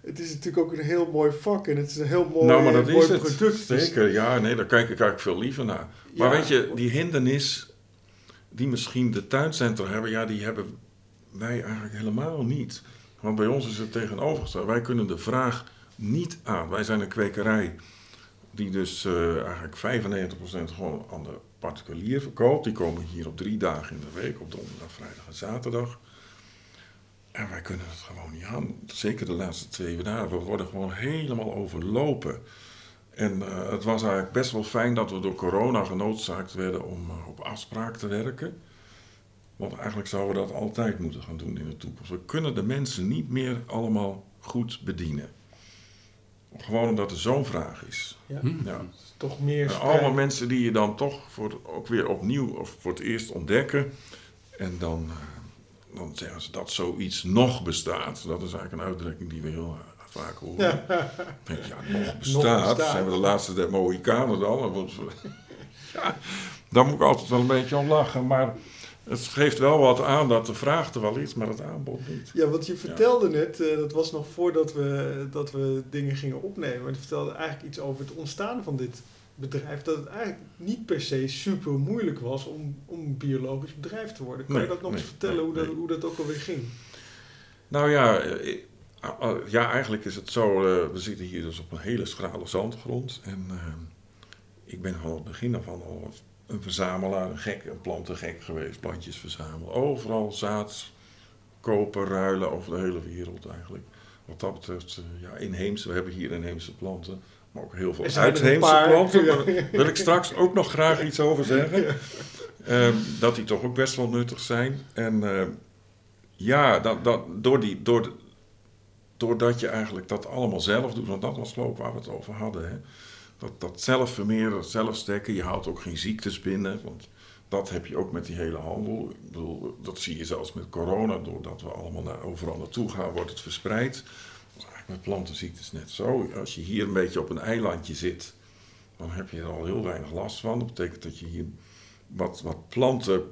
het is natuurlijk ook een heel mooi vak en het is een heel mooi, nou, maar dat mooi is het. product. Zeker, ja, nee, daar kijk ik eigenlijk veel liever naar. Maar Ja. weet je, die hindernis die misschien de tuincentra hebben, ja, die hebben wij eigenlijk helemaal niet. Want bij ons is het tegenovergesteld. Wij kunnen de vraag niet aan. Wij zijn een kwekerij die dus eh, eigenlijk 95% gewoon aan de particulier verkoopt. Die komen hier op drie dagen in de week, op donderdag, vrijdag en zaterdag. En wij kunnen het gewoon niet aan. Zeker de laatste twee dagen. We worden gewoon helemaal overlopen. En eh, het was eigenlijk best wel fijn dat we door corona genoodzaakt werden om eh, op afspraak te werken. Want eigenlijk zouden we dat altijd moeten gaan doen in de toekomst. We kunnen de mensen niet meer allemaal goed bedienen. Gewoon omdat er zo'n vraag is. Ja. Hm. Ja. Toch meer allemaal mensen die je dan toch voor, ook weer opnieuw of voor het eerst ontdekken. En dan, eh, dan zeggen ze dat zoiets nog bestaat. Dat is eigenlijk een uitdrukking die we heel eh, vaak horen. Ja. Denk, ja, nog bestaat. bestaat. Zijn we de laatste der Mohikanen dan? Ja, daar moet ik altijd wel een beetje om lachen. Maar het geeft wel wat aan dat de vraag er wel is, maar het aanbod niet. Ja, want je vertelde net, eh, dat was nog voordat we, dat we dingen gingen opnemen, maar je vertelde eigenlijk iets over het ontstaan van dit bedrijf, dat het eigenlijk niet per se super moeilijk was om, om een biologisch bedrijf te worden. Kan je dat nog nee, eens vertellen nee, hoe, dat, hoe dat ook alweer ging? Nou ja, eh, eh, ja, eigenlijk is het zo. we zitten hier dus op een hele schrale zandgrond. En eh, ik ben van het begin af al een verzamelaar, een gek, een plantengek geweest. Plantjes verzamelen. Overal zaad kopen, ruilen over de hele wereld eigenlijk. Wat dat betreft, uh, ja, inheemse, we hebben hier inheemse planten, maar ook heel veel uitheemse planten. Daar wil ik straks ook nog graag iets over zeggen. Uh, dat die toch ook best wel nuttig zijn. En uh, ja, dat, dat, door die, door doordat je eigenlijk dat allemaal zelf doet, want dat was geloof waar we het over hadden. Hè? Dat, dat zelf vermeren, dat zelf stekken, je haalt ook geen ziektes binnen. Want dat heb je ook met die hele handel. Ik bedoel, dat zie je zelfs met corona, doordat we allemaal naar, overal naartoe gaan, wordt het verspreid. Dat is eigenlijk met plantenziektes net zo. Als je hier een beetje op een eilandje zit, dan heb je er al heel weinig last van. Dat betekent dat je hier wat, wat planten,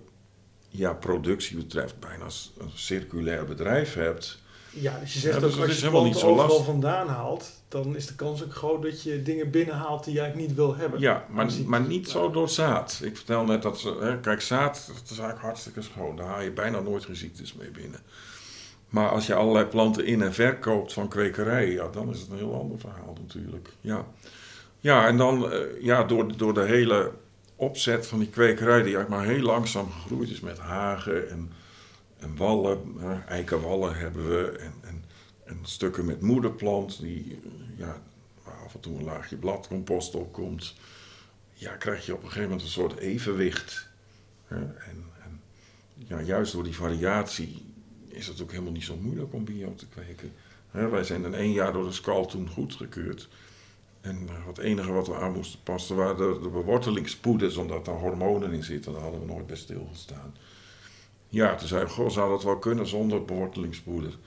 ja, productie betreft, bijna een circulair bedrijf hebt. Ja, dus je zegt ja, dus als je planten overal vandaan haalt, dan is de kans ook groot dat je dingen binnenhaalt die je eigenlijk niet wil hebben. Ja, maar, maar niet zo door zaad. Ik vertel net dat, ze, hè, kijk, zaad dat is eigenlijk hartstikke schoon. Daar haal je bijna nooit geen ziektes mee binnen. Maar als je allerlei planten in en verkoopt van kwekerijen, ja, dan is het een heel ander verhaal natuurlijk. Ja, ja en dan uh, ja, door, door de hele opzet van die kwekerij, die eigenlijk maar heel langzaam gegroeid is met hagen en en wallen, eikenwallen hebben we en, en, en, stukken met moederplant, die, ja, waar af en toe een laagje bladcompost op komt. Ja, krijg je op een gegeven moment een soort evenwicht. En, ja, juist door die variatie is het ook helemaal niet zo moeilijk om bio te kweken. wij zijn in één jaar door de skal toen goedgekeurd. En eh, het enige wat we aan moesten passen waren de, de bewortelingspoeders, omdat daar hormonen in zitten. Daar hadden we nooit bij stilgestaan. Ja, toen zei ik, goh, zou dat wel kunnen zonder bewortelingspoeder?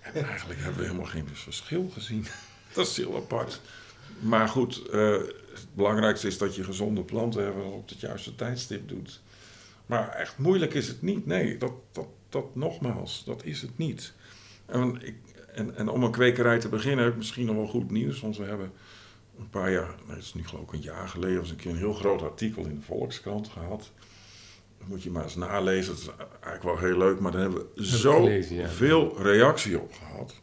En eigenlijk hebben we helemaal geen verschil gezien. Dat is heel apart. Maar goed, uh, het belangrijkste is dat je gezonde planten hebt op het juiste tijdstip doet. Maar echt moeilijk is het niet. Nee, dat, dat, dat nogmaals, dat is het niet. En, ik, en, en om een kwekerij te beginnen heb ik misschien nog wel goed nieuws. Want we hebben een paar jaar, het is nu geloof ik een jaar geleden, was een keer een heel groot artikel in de Volkskrant gehad moet je maar eens nalezen. Het is eigenlijk wel heel leuk, maar daar hebben we zo veel reactie op gehad.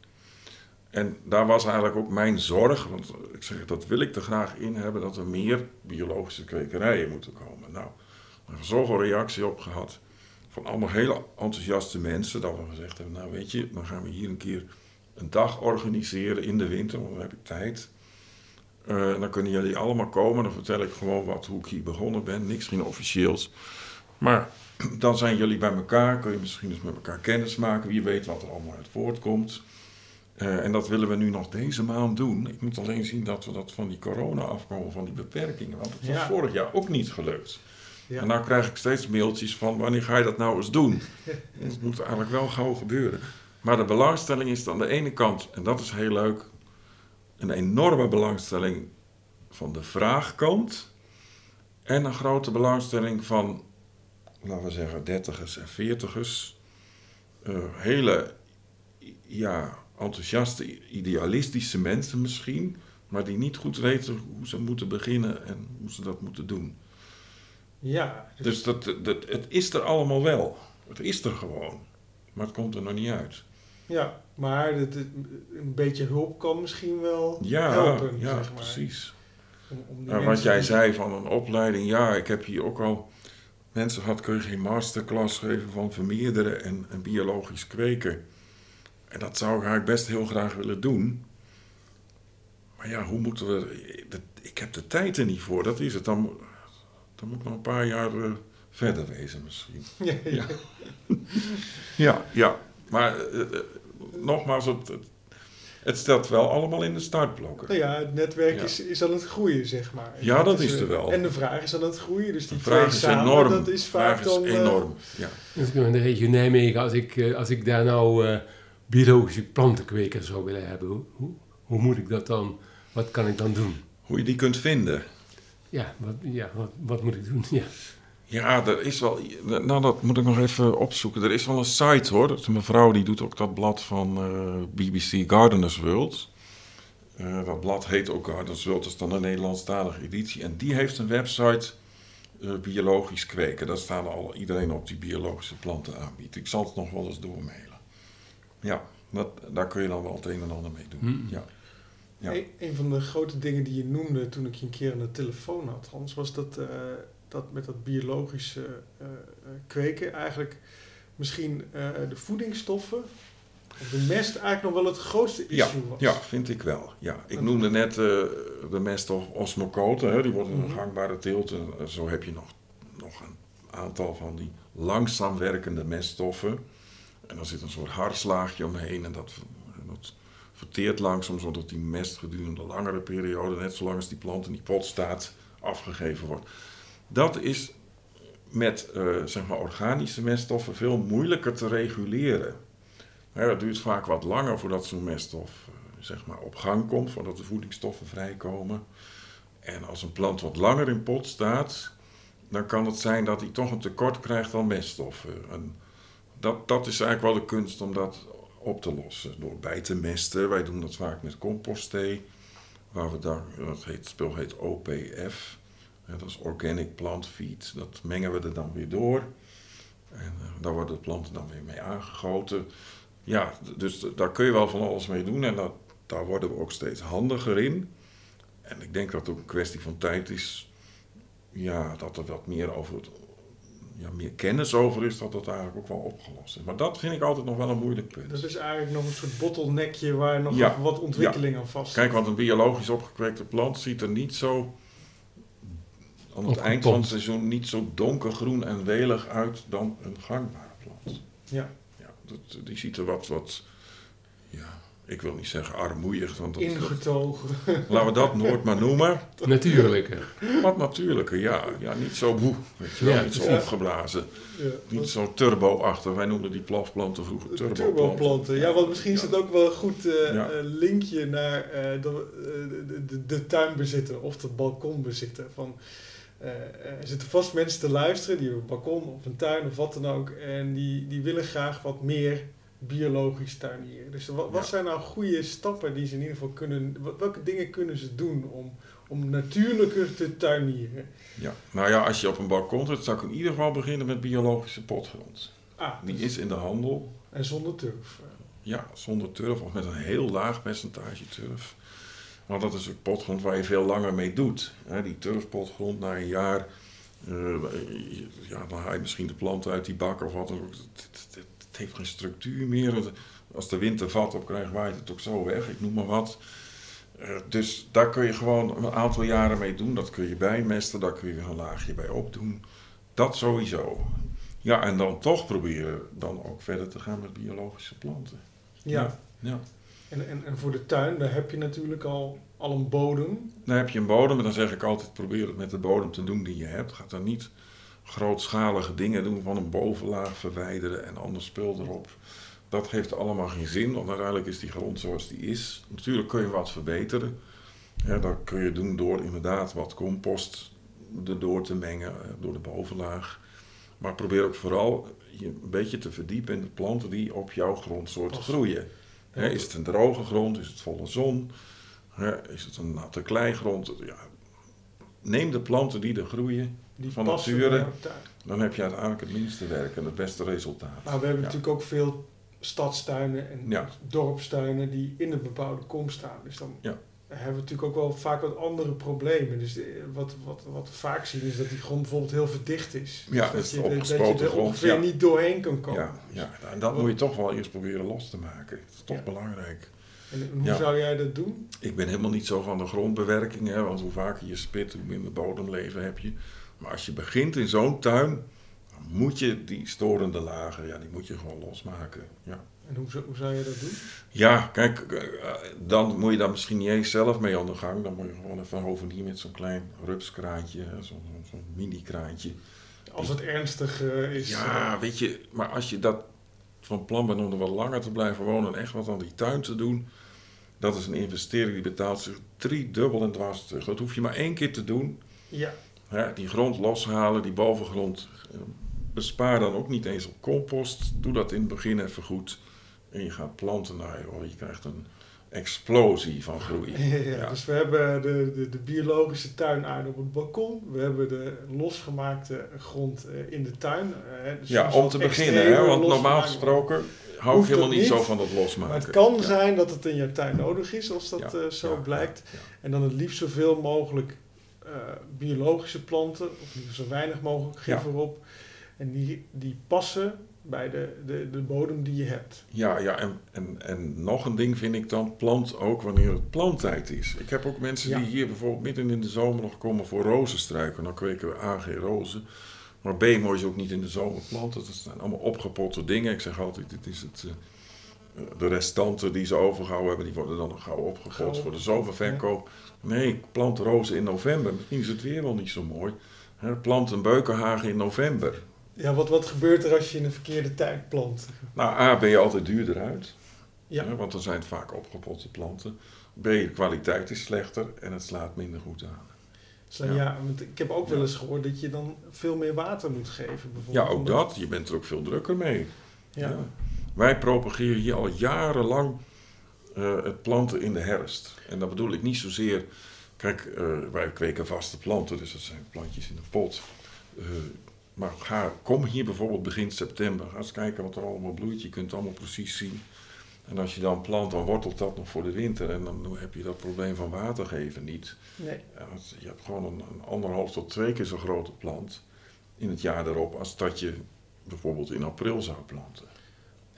En daar was eigenlijk ook mijn zorg, want ik zeg, dat wil ik er graag in hebben, dat er meer biologische kwekerijen moeten komen. Nou, we hebben zoveel reactie op gehad van allemaal hele enthousiaste mensen, dat we gezegd hebben, nou weet je, dan gaan we hier een keer een dag organiseren in de winter, want dan heb ik tijd. Uh, dan kunnen jullie allemaal komen, dan vertel ik gewoon wat, hoe ik hier begonnen ben, niks geen officieels. Maar dan zijn jullie bij elkaar, kun je misschien eens met elkaar kennis maken. Wie weet wat er allemaal uit voortkomt. Uh, en dat willen we nu nog deze maand doen. Ik moet alleen zien dat we dat van die corona afkomen, van die beperkingen. Want het was vorig jaar ook niet gelukt. Ja. En nou krijg ik steeds mailtjes van wanneer ga je dat nou eens doen? Het moet eigenlijk wel gauw gebeuren. Maar de belangstelling is aan de ene kant, en dat is heel leuk, een enorme belangstelling van de vraagkant. En een grote belangstelling van laten we zeggen, dertigers en veertigers. Uh, hele ja, enthousiaste, idealistische mensen misschien, maar die niet goed weten hoe ze moeten beginnen en hoe ze dat moeten doen. Ja. Dus, dus dat, dat, het is er allemaal wel. Het is er gewoon. Maar het komt er nog niet uit. Ja, maar het, een beetje hulp kan misschien wel ja, helpen. Ja, zeg maar. precies. Om, om nou, wat jij zei van een opleiding, ja, ik heb hier ook al mensen had, kun je geen masterclass geven van vermeerderen en, en biologisch kweken. En dat zou ik eigenlijk best heel graag willen doen. Maar ja, hoe moeten we. Ik heb de tijd er niet voor, dat is het. Dan, dan moet ik nog een paar jaar uh, verder wezen, misschien. Ja, ja. ja, ja. Maar uh, nogmaals, het, het, stelt wel allemaal in de startblokken. Nou ja, het netwerk Is, is aan het groeien, zeg maar. Ja, dat, is, er wel. En de vraag is aan het groeien. Dus die de vraag is samen, enorm. dat is vaak dan... Is enorm, uh, ja. Dus in de regio Nijmegen, als ik, als ik daar nou uh, biologische plantenkwekers zou willen hebben, hoe, hoe moet ik dat dan, wat kan ik dan doen? Hoe je die kunt vinden. Ja, wat, ja, wat, wat moet ik doen? Ja. Ja, er is wel. Nou, dat moet ik nog even opzoeken. Er is wel een site hoor. Dat is een mevrouw die doet ook dat blad van uh, eh, BBC Gardeners World. Uh, dat blad heet ook Gardeners World. Dat is dan een Nederlandstalige editie. En die heeft een website. Uh, biologisch kweken. Daar staan al iedereen op die biologische planten aanbiedt. Ik zal het nog wel eens doormailen. Ja, dat, daar kun je dan wel het een en ander mee doen. Hmm. Ja. Ja. Een, een, van de grote dingen die je noemde toen ik je een keer aan de telefoon had, Hans, was dat dat met dat biologische uh, kweken eigenlijk misschien eh, de voedingsstoffen of de mest eigenlijk nog wel het grootste Ja, issue was. ja, vind ik wel. Ja. Ik noemde net eh, de meststof osmocote, hè, die wordt in een Mhm. gangbare teelt. En, eh, zo heb je nog, nog een aantal van die langzaam werkende meststoffen. En dan zit een soort harslaagje omheen en dat, verteert langzaam, zodat die mest gedurende langere periode, net zolang als die plant in die pot staat, afgegeven wordt. Dat is met eh, zeg maar organische meststoffen veel moeilijker te reguleren. Hè, dat duurt vaak wat langer voordat zo'n meststof eh, zeg maar op gang komt, voordat de voedingsstoffen vrijkomen. En als een plant wat langer in pot staat, dan kan het zijn dat hij toch een tekort krijgt aan meststoffen. En dat, dat is eigenlijk wel de kunst om dat op te lossen. Door bij te mesten. Wij doen dat vaak met compostthee. Waar we dan, dat heet, het spul heet OPF. Dat is Organic Plant Feed. Dat mengen we er dan weer door. En eh, daar worden de planten dan weer mee aangegoten. Ja, dus daar kun je wel van alles mee doen. En dat, daar worden we ook steeds handiger in. En ik denk dat het ook een kwestie van tijd is. Ja, dat er wat meer over het, ja, meer kennis over is, dat dat eigenlijk ook wel opgelost is. Maar dat vind ik altijd nog wel een moeilijk punt. Dat is eigenlijk nog een soort bottleneckje waar nog Ja, even wat ontwikkeling aan vast Kijk, want een biologisch opgekweekte plant ziet er niet zo aan het eind van het seizoen niet zo donkergroen en welig uit dan een gangbare plant. Ja. Ja, dat, die ziet er wat, wat, ja, ik wil niet zeggen armoeig, want dat, ingetogen. laten we dat nooit maar noemen. Natuurlijker. Wat natuurlijker, ja. Ja, niet zo boe, weet je wel, Ja, niet zo ja. opgeblazen. Ja, Niet zo turbo-achtig. Wij noemden die plafplanten vroeger turboplanten. Turboplanten. Ja, want misschien is het ook wel een goed eh, Ja. eh, linkje naar eh, de, eh, de, de, tuinbezitter of het balkonbezitter. Van, eh, er zitten vast mensen te luisteren die hebben een balkon of een tuin of wat dan ook. En die, die willen graag wat meer biologisch tuinieren. Dus wat, wat Ja. zijn nou goede stappen die ze in ieder geval kunnen... Welke dingen kunnen ze doen om, om natuurlijker te tuinieren? Ja. Nou ja, als je op een balkon zit, zou ik in ieder geval beginnen met biologische potgrond. Ah, Die is in de handel. en zonder turf. Ja, zonder turf of met een heel laag percentage turf. Want dat is ook potgrond waar je veel langer mee doet. Die turfpotgrond na een jaar, eh, ja, dan haal je misschien de planten uit die bak of wat. dan ook. Heeft geen structuur meer. Het- Als de wind er vat op krijgt, waait het ook zo weg. Ik noem maar wat. Eh, dus daar kun je gewoon een aantal jaren mee doen. Dat kun je bijmesten, daar kun je weer een laagje bij opdoen. Dat sowieso. Ja, en dan toch proberen dan ook verder te gaan met biologische planten. Ja. Ja. En, en, en voor de tuin, daar heb je natuurlijk al, al een bodem. Dan heb je een bodem en dan zeg ik altijd probeer het met de bodem te doen die je hebt. Ga dan niet grootschalige dingen doen van een bovenlaag verwijderen en ander spul erop. Dat heeft allemaal geen zin, want uiteindelijk is die grond zoals die is. Natuurlijk kun je wat verbeteren. Ja, dat kun je doen door inderdaad wat compost erdoor te mengen, eh, door de bovenlaag. Maar probeer ook vooral je een beetje te verdiepen in de planten die op jouw grondsoort groeien. Is het een droge grond? Is het volle zon? Is het een natte kleigrond? Ja, neem de planten die er groeien. Die Van nature. Dan heb je uiteindelijk het minste werk en het beste resultaat. Maar we hebben Ja. natuurlijk ook veel stadstuinen en Ja. dorpstuinen die in een bebouwde kom staan. Dus dan Ja. hebben we natuurlijk ook wel vaak wat andere problemen. Dus eh, wat, wat, wat we vaak zien is dat die grond bijvoorbeeld heel verdicht is. Ja, dus dat is je, er- dat opgespoten je er grond, ongeveer niet doorheen kan komen. Ja, ja, en dat moet je toch wel eerst proberen los te maken. Dat is toch belangrijk. En hoe Ja. zou jij dat doen? Ik ben helemaal niet zo van de grondbewerking, hè, want hoe vaker je spit, hoe minder bodemleven heb je. Maar als je begint in zo'n tuin, dan moet je die storende lagen, ja, die moet je gewoon losmaken. Ja. En hoe, zou- hoe zou je dat doen? Ja, kijk, eh, dan moet je daar misschien niet eens zelf mee aan de gang. Dan moet je gewoon even over hier met zo'n klein rupskraantje, zo'n zo'n- zo'n mini-kraantje. Als het ernstig eh, is. Ja, weet je, maar als je dat van plan bent om er wat langer te blijven wonen en echt wat aan die tuin te doen, dat is een investering die betaalt zich drie dubbel en dwars terug. Dat hoef je maar één keer te doen. ja. Hè, die grond loshalen, die bovengrond. eh, Bespaar dan ook niet eens op compost. Doe dat in het begin even goed. En je gaat planten naar, joh, je krijgt een explosie van groei. Ja, Ja. Dus we hebben de, de, de biologische tuinaarde op het balkon. We hebben de losgemaakte grond eh, in de tuin. eh, dus Ja, om te beginnen, hè, want normaal gesproken hou ik helemaal niet zo van dat losmaken. Maar het kan Ja. zijn dat het in jouw tuin nodig is, als dat zo blijkt. En dan het liefst zoveel mogelijk biologische planten, of zo weinig mogelijk gif Ja. erop. En die, die passen bij de, de, de bodem die je hebt. Ja, ja en, en, en nog een ding vind ik dan, plant ook wanneer het planttijd is. Ik heb ook mensen Ja. die hier bijvoorbeeld midden in de zomer nog komen voor rozenstruiken. Dan kweken we AG rozen. Maar B moet je ook niet in de zomer planten. Dat zijn allemaal opgepotte dingen. Ik zeg altijd, dit is het, eh, de restanten die ze overgehouden hebben, die worden dan nog gauw Gauw voor de zomerverkoop. Nee, ik plant rozen in november. Misschien is het weer wel niet zo mooi. Plant een beukenhagen in november. Ja, wat, wat gebeurt er als je in een verkeerde tijd plant? Nou, A, ben je altijd duurder uit. Ja, Ja, want dan zijn het vaak opgepotte planten. B, de kwaliteit is slechter en het slaat minder goed aan. Ja. ja. want ik heb ook wel eens gehoord dat je dan veel meer water moet geven. Ja, Bijvoorbeeld, ook omdat- dat. Je bent er ook veel drukker mee. Ja. Ja. Wij propageren hier al jarenlang eh, het planten in de herfst. En dat bedoel ik niet zozeer... Kijk, eh, wij kweken vaste planten, dus dat zijn plantjes in een pot. Eh, maar ga, kom hier bijvoorbeeld begin september. Ga eens kijken wat er allemaal bloeit. Je kunt het allemaal precies zien. En als je dan plant, dan wortelt dat nog voor de winter. En dan heb je dat probleem van water geven niet. Nee. Je hebt gewoon een, een anderhalf tot twee keer zo grote plant in het jaar erop als dat je bijvoorbeeld in april zou planten.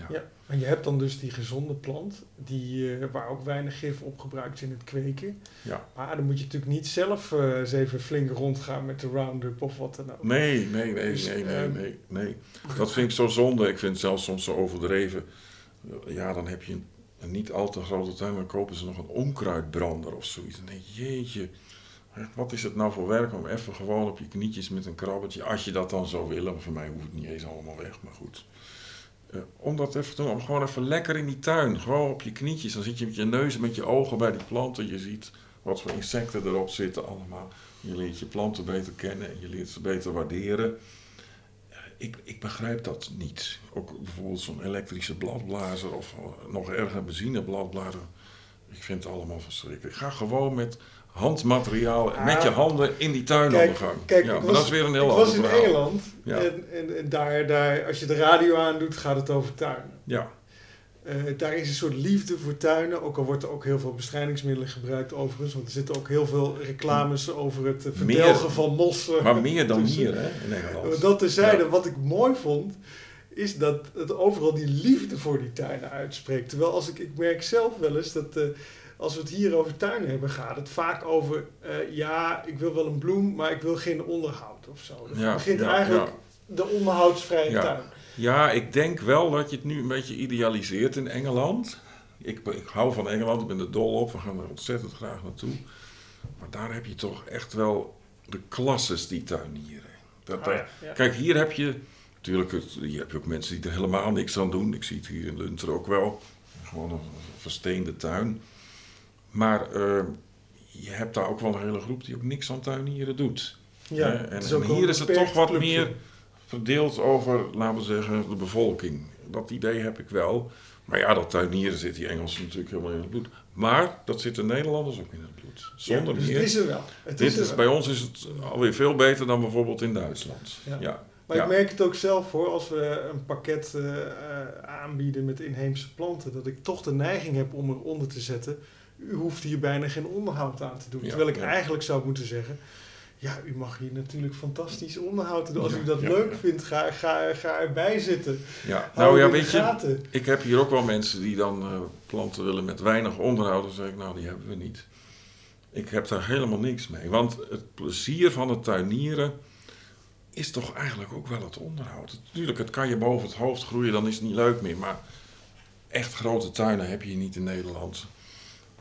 Ja, en je hebt dan dus die gezonde plant, die, eh, waar ook weinig gif op gebruikt is in het kweken. Ja. Maar dan moet je natuurlijk niet zelf eh, eens even flink rondgaan met de Roundup of wat dan ook. Nee, nee, nee, Dus, nee, nee, ehm, nee, nee. Dat vind ik zo zonde. Ik vind het zelfs soms zo overdreven. Ja, dan heb je een, een niet al te grote tuin, dan kopen ze nog een onkruidbrander of zoiets. Denk je, jeetje, wat is het nou voor werk om even gewoon op je knietjes met een krabbetje, als je dat dan zou willen, maar voor mij hoeft het niet eens allemaal weg, maar goed. Eh, om dat even te doen, om gewoon even lekker in die tuin, gewoon op je knietjes, dan zit je met je neus en met je ogen bij die planten, je ziet wat voor insecten erop zitten allemaal. Je leert je planten beter kennen en je leert ze beter waarderen. Ja, Ik, ik begrijp dat niet. Ook bijvoorbeeld zo'n elektrische bladblazer of eh, nog erger benzinebladblazer. Ik vind het allemaal verschrikkelijk. Ga gewoon met handmateriaal, Ah. met je handen in die tuin Kijk, de gang. kijk, ja, ik maar was- dat is weer een heel ik ander was in verhaal. Engeland Ja. en, en, en daar, daar, als je de radio aandoet, gaat het over tuinen. Ja, Eh, daar is een soort liefde voor tuinen, ook al wordt er ook heel veel bestrijdingsmiddelen gebruikt overigens, want er zitten ook heel veel reclames over het eh, Meer- verdelgen van mossen. maar meer dan Dus, hier hè, in Engeland. Dat terzijde, Ja. wat ik mooi vond, is dat het overal die liefde voor die tuinen uitspreekt. Terwijl als ik, ik merk zelf wel eens dat eh, als we het hier over tuinen hebben, gaat het vaak over, eh, ja, ik wil wel een bloem, maar ik wil geen onderhoud of zo. Dus Ja, begint ja, eigenlijk ja. de onderhoudsvrije Ja. tuin. Ja, ik denk wel dat je het nu een beetje idealiseert in Engeland. Ik, ik hou van Engeland, ik ben er dol op, we gaan er ontzettend graag naartoe. Maar daar heb je toch echt wel de klasses die tuinieren. Dat, Ah, dat- ja, ja. Kijk, hier heb je, natuurlijk, het, hier heb je ook mensen die er helemaal niks aan doen. Ik zie het hier in Lunter ook wel. Gewoon een versteende tuin. Maar eh, je hebt daar ook wel een hele groep die ook niks aan tuinieren doet. Ja, Hè? en, is en hier is het toch wat clubje. meer verdeeld over, laten we zeggen, de bevolking. Dat idee heb ik wel. Maar ja, dat tuinieren zit die Engelsen natuurlijk helemaal in het bloed. Maar dat zit de Nederlanders ook in het bloed. Zonder ja, dus meer. het is er wel. Het Dit is er is, wel. bij ons is het alweer veel beter dan bijvoorbeeld in Duitsland. Ja. Ja. Maar Ja. ik merk het ook zelf hoor, als we een pakket eh, eh, aanbieden met inheemse planten, dat ik toch de neiging heb om eronder te zetten, u hoeft hier bijna geen onderhoud aan te doen. Ja, Terwijl ik ja. eigenlijk zou moeten zeggen, ja, u mag hier natuurlijk fantastisch onderhoud doen. Als Ja, u dat leuk vindt, ga, ga, ga erbij zitten. Ja, Hou nou ja, weet je, ik heb hier ook wel mensen die dan eh, planten willen met weinig onderhoud. Dan zeg ik, nou, die hebben we niet. Ik heb daar helemaal niks mee. Want het plezier van het tuinieren is toch eigenlijk ook wel het onderhoud. Natuurlijk, het kan je boven het hoofd groeien, dan is het niet leuk meer. Maar echt grote tuinen heb je niet in Nederland.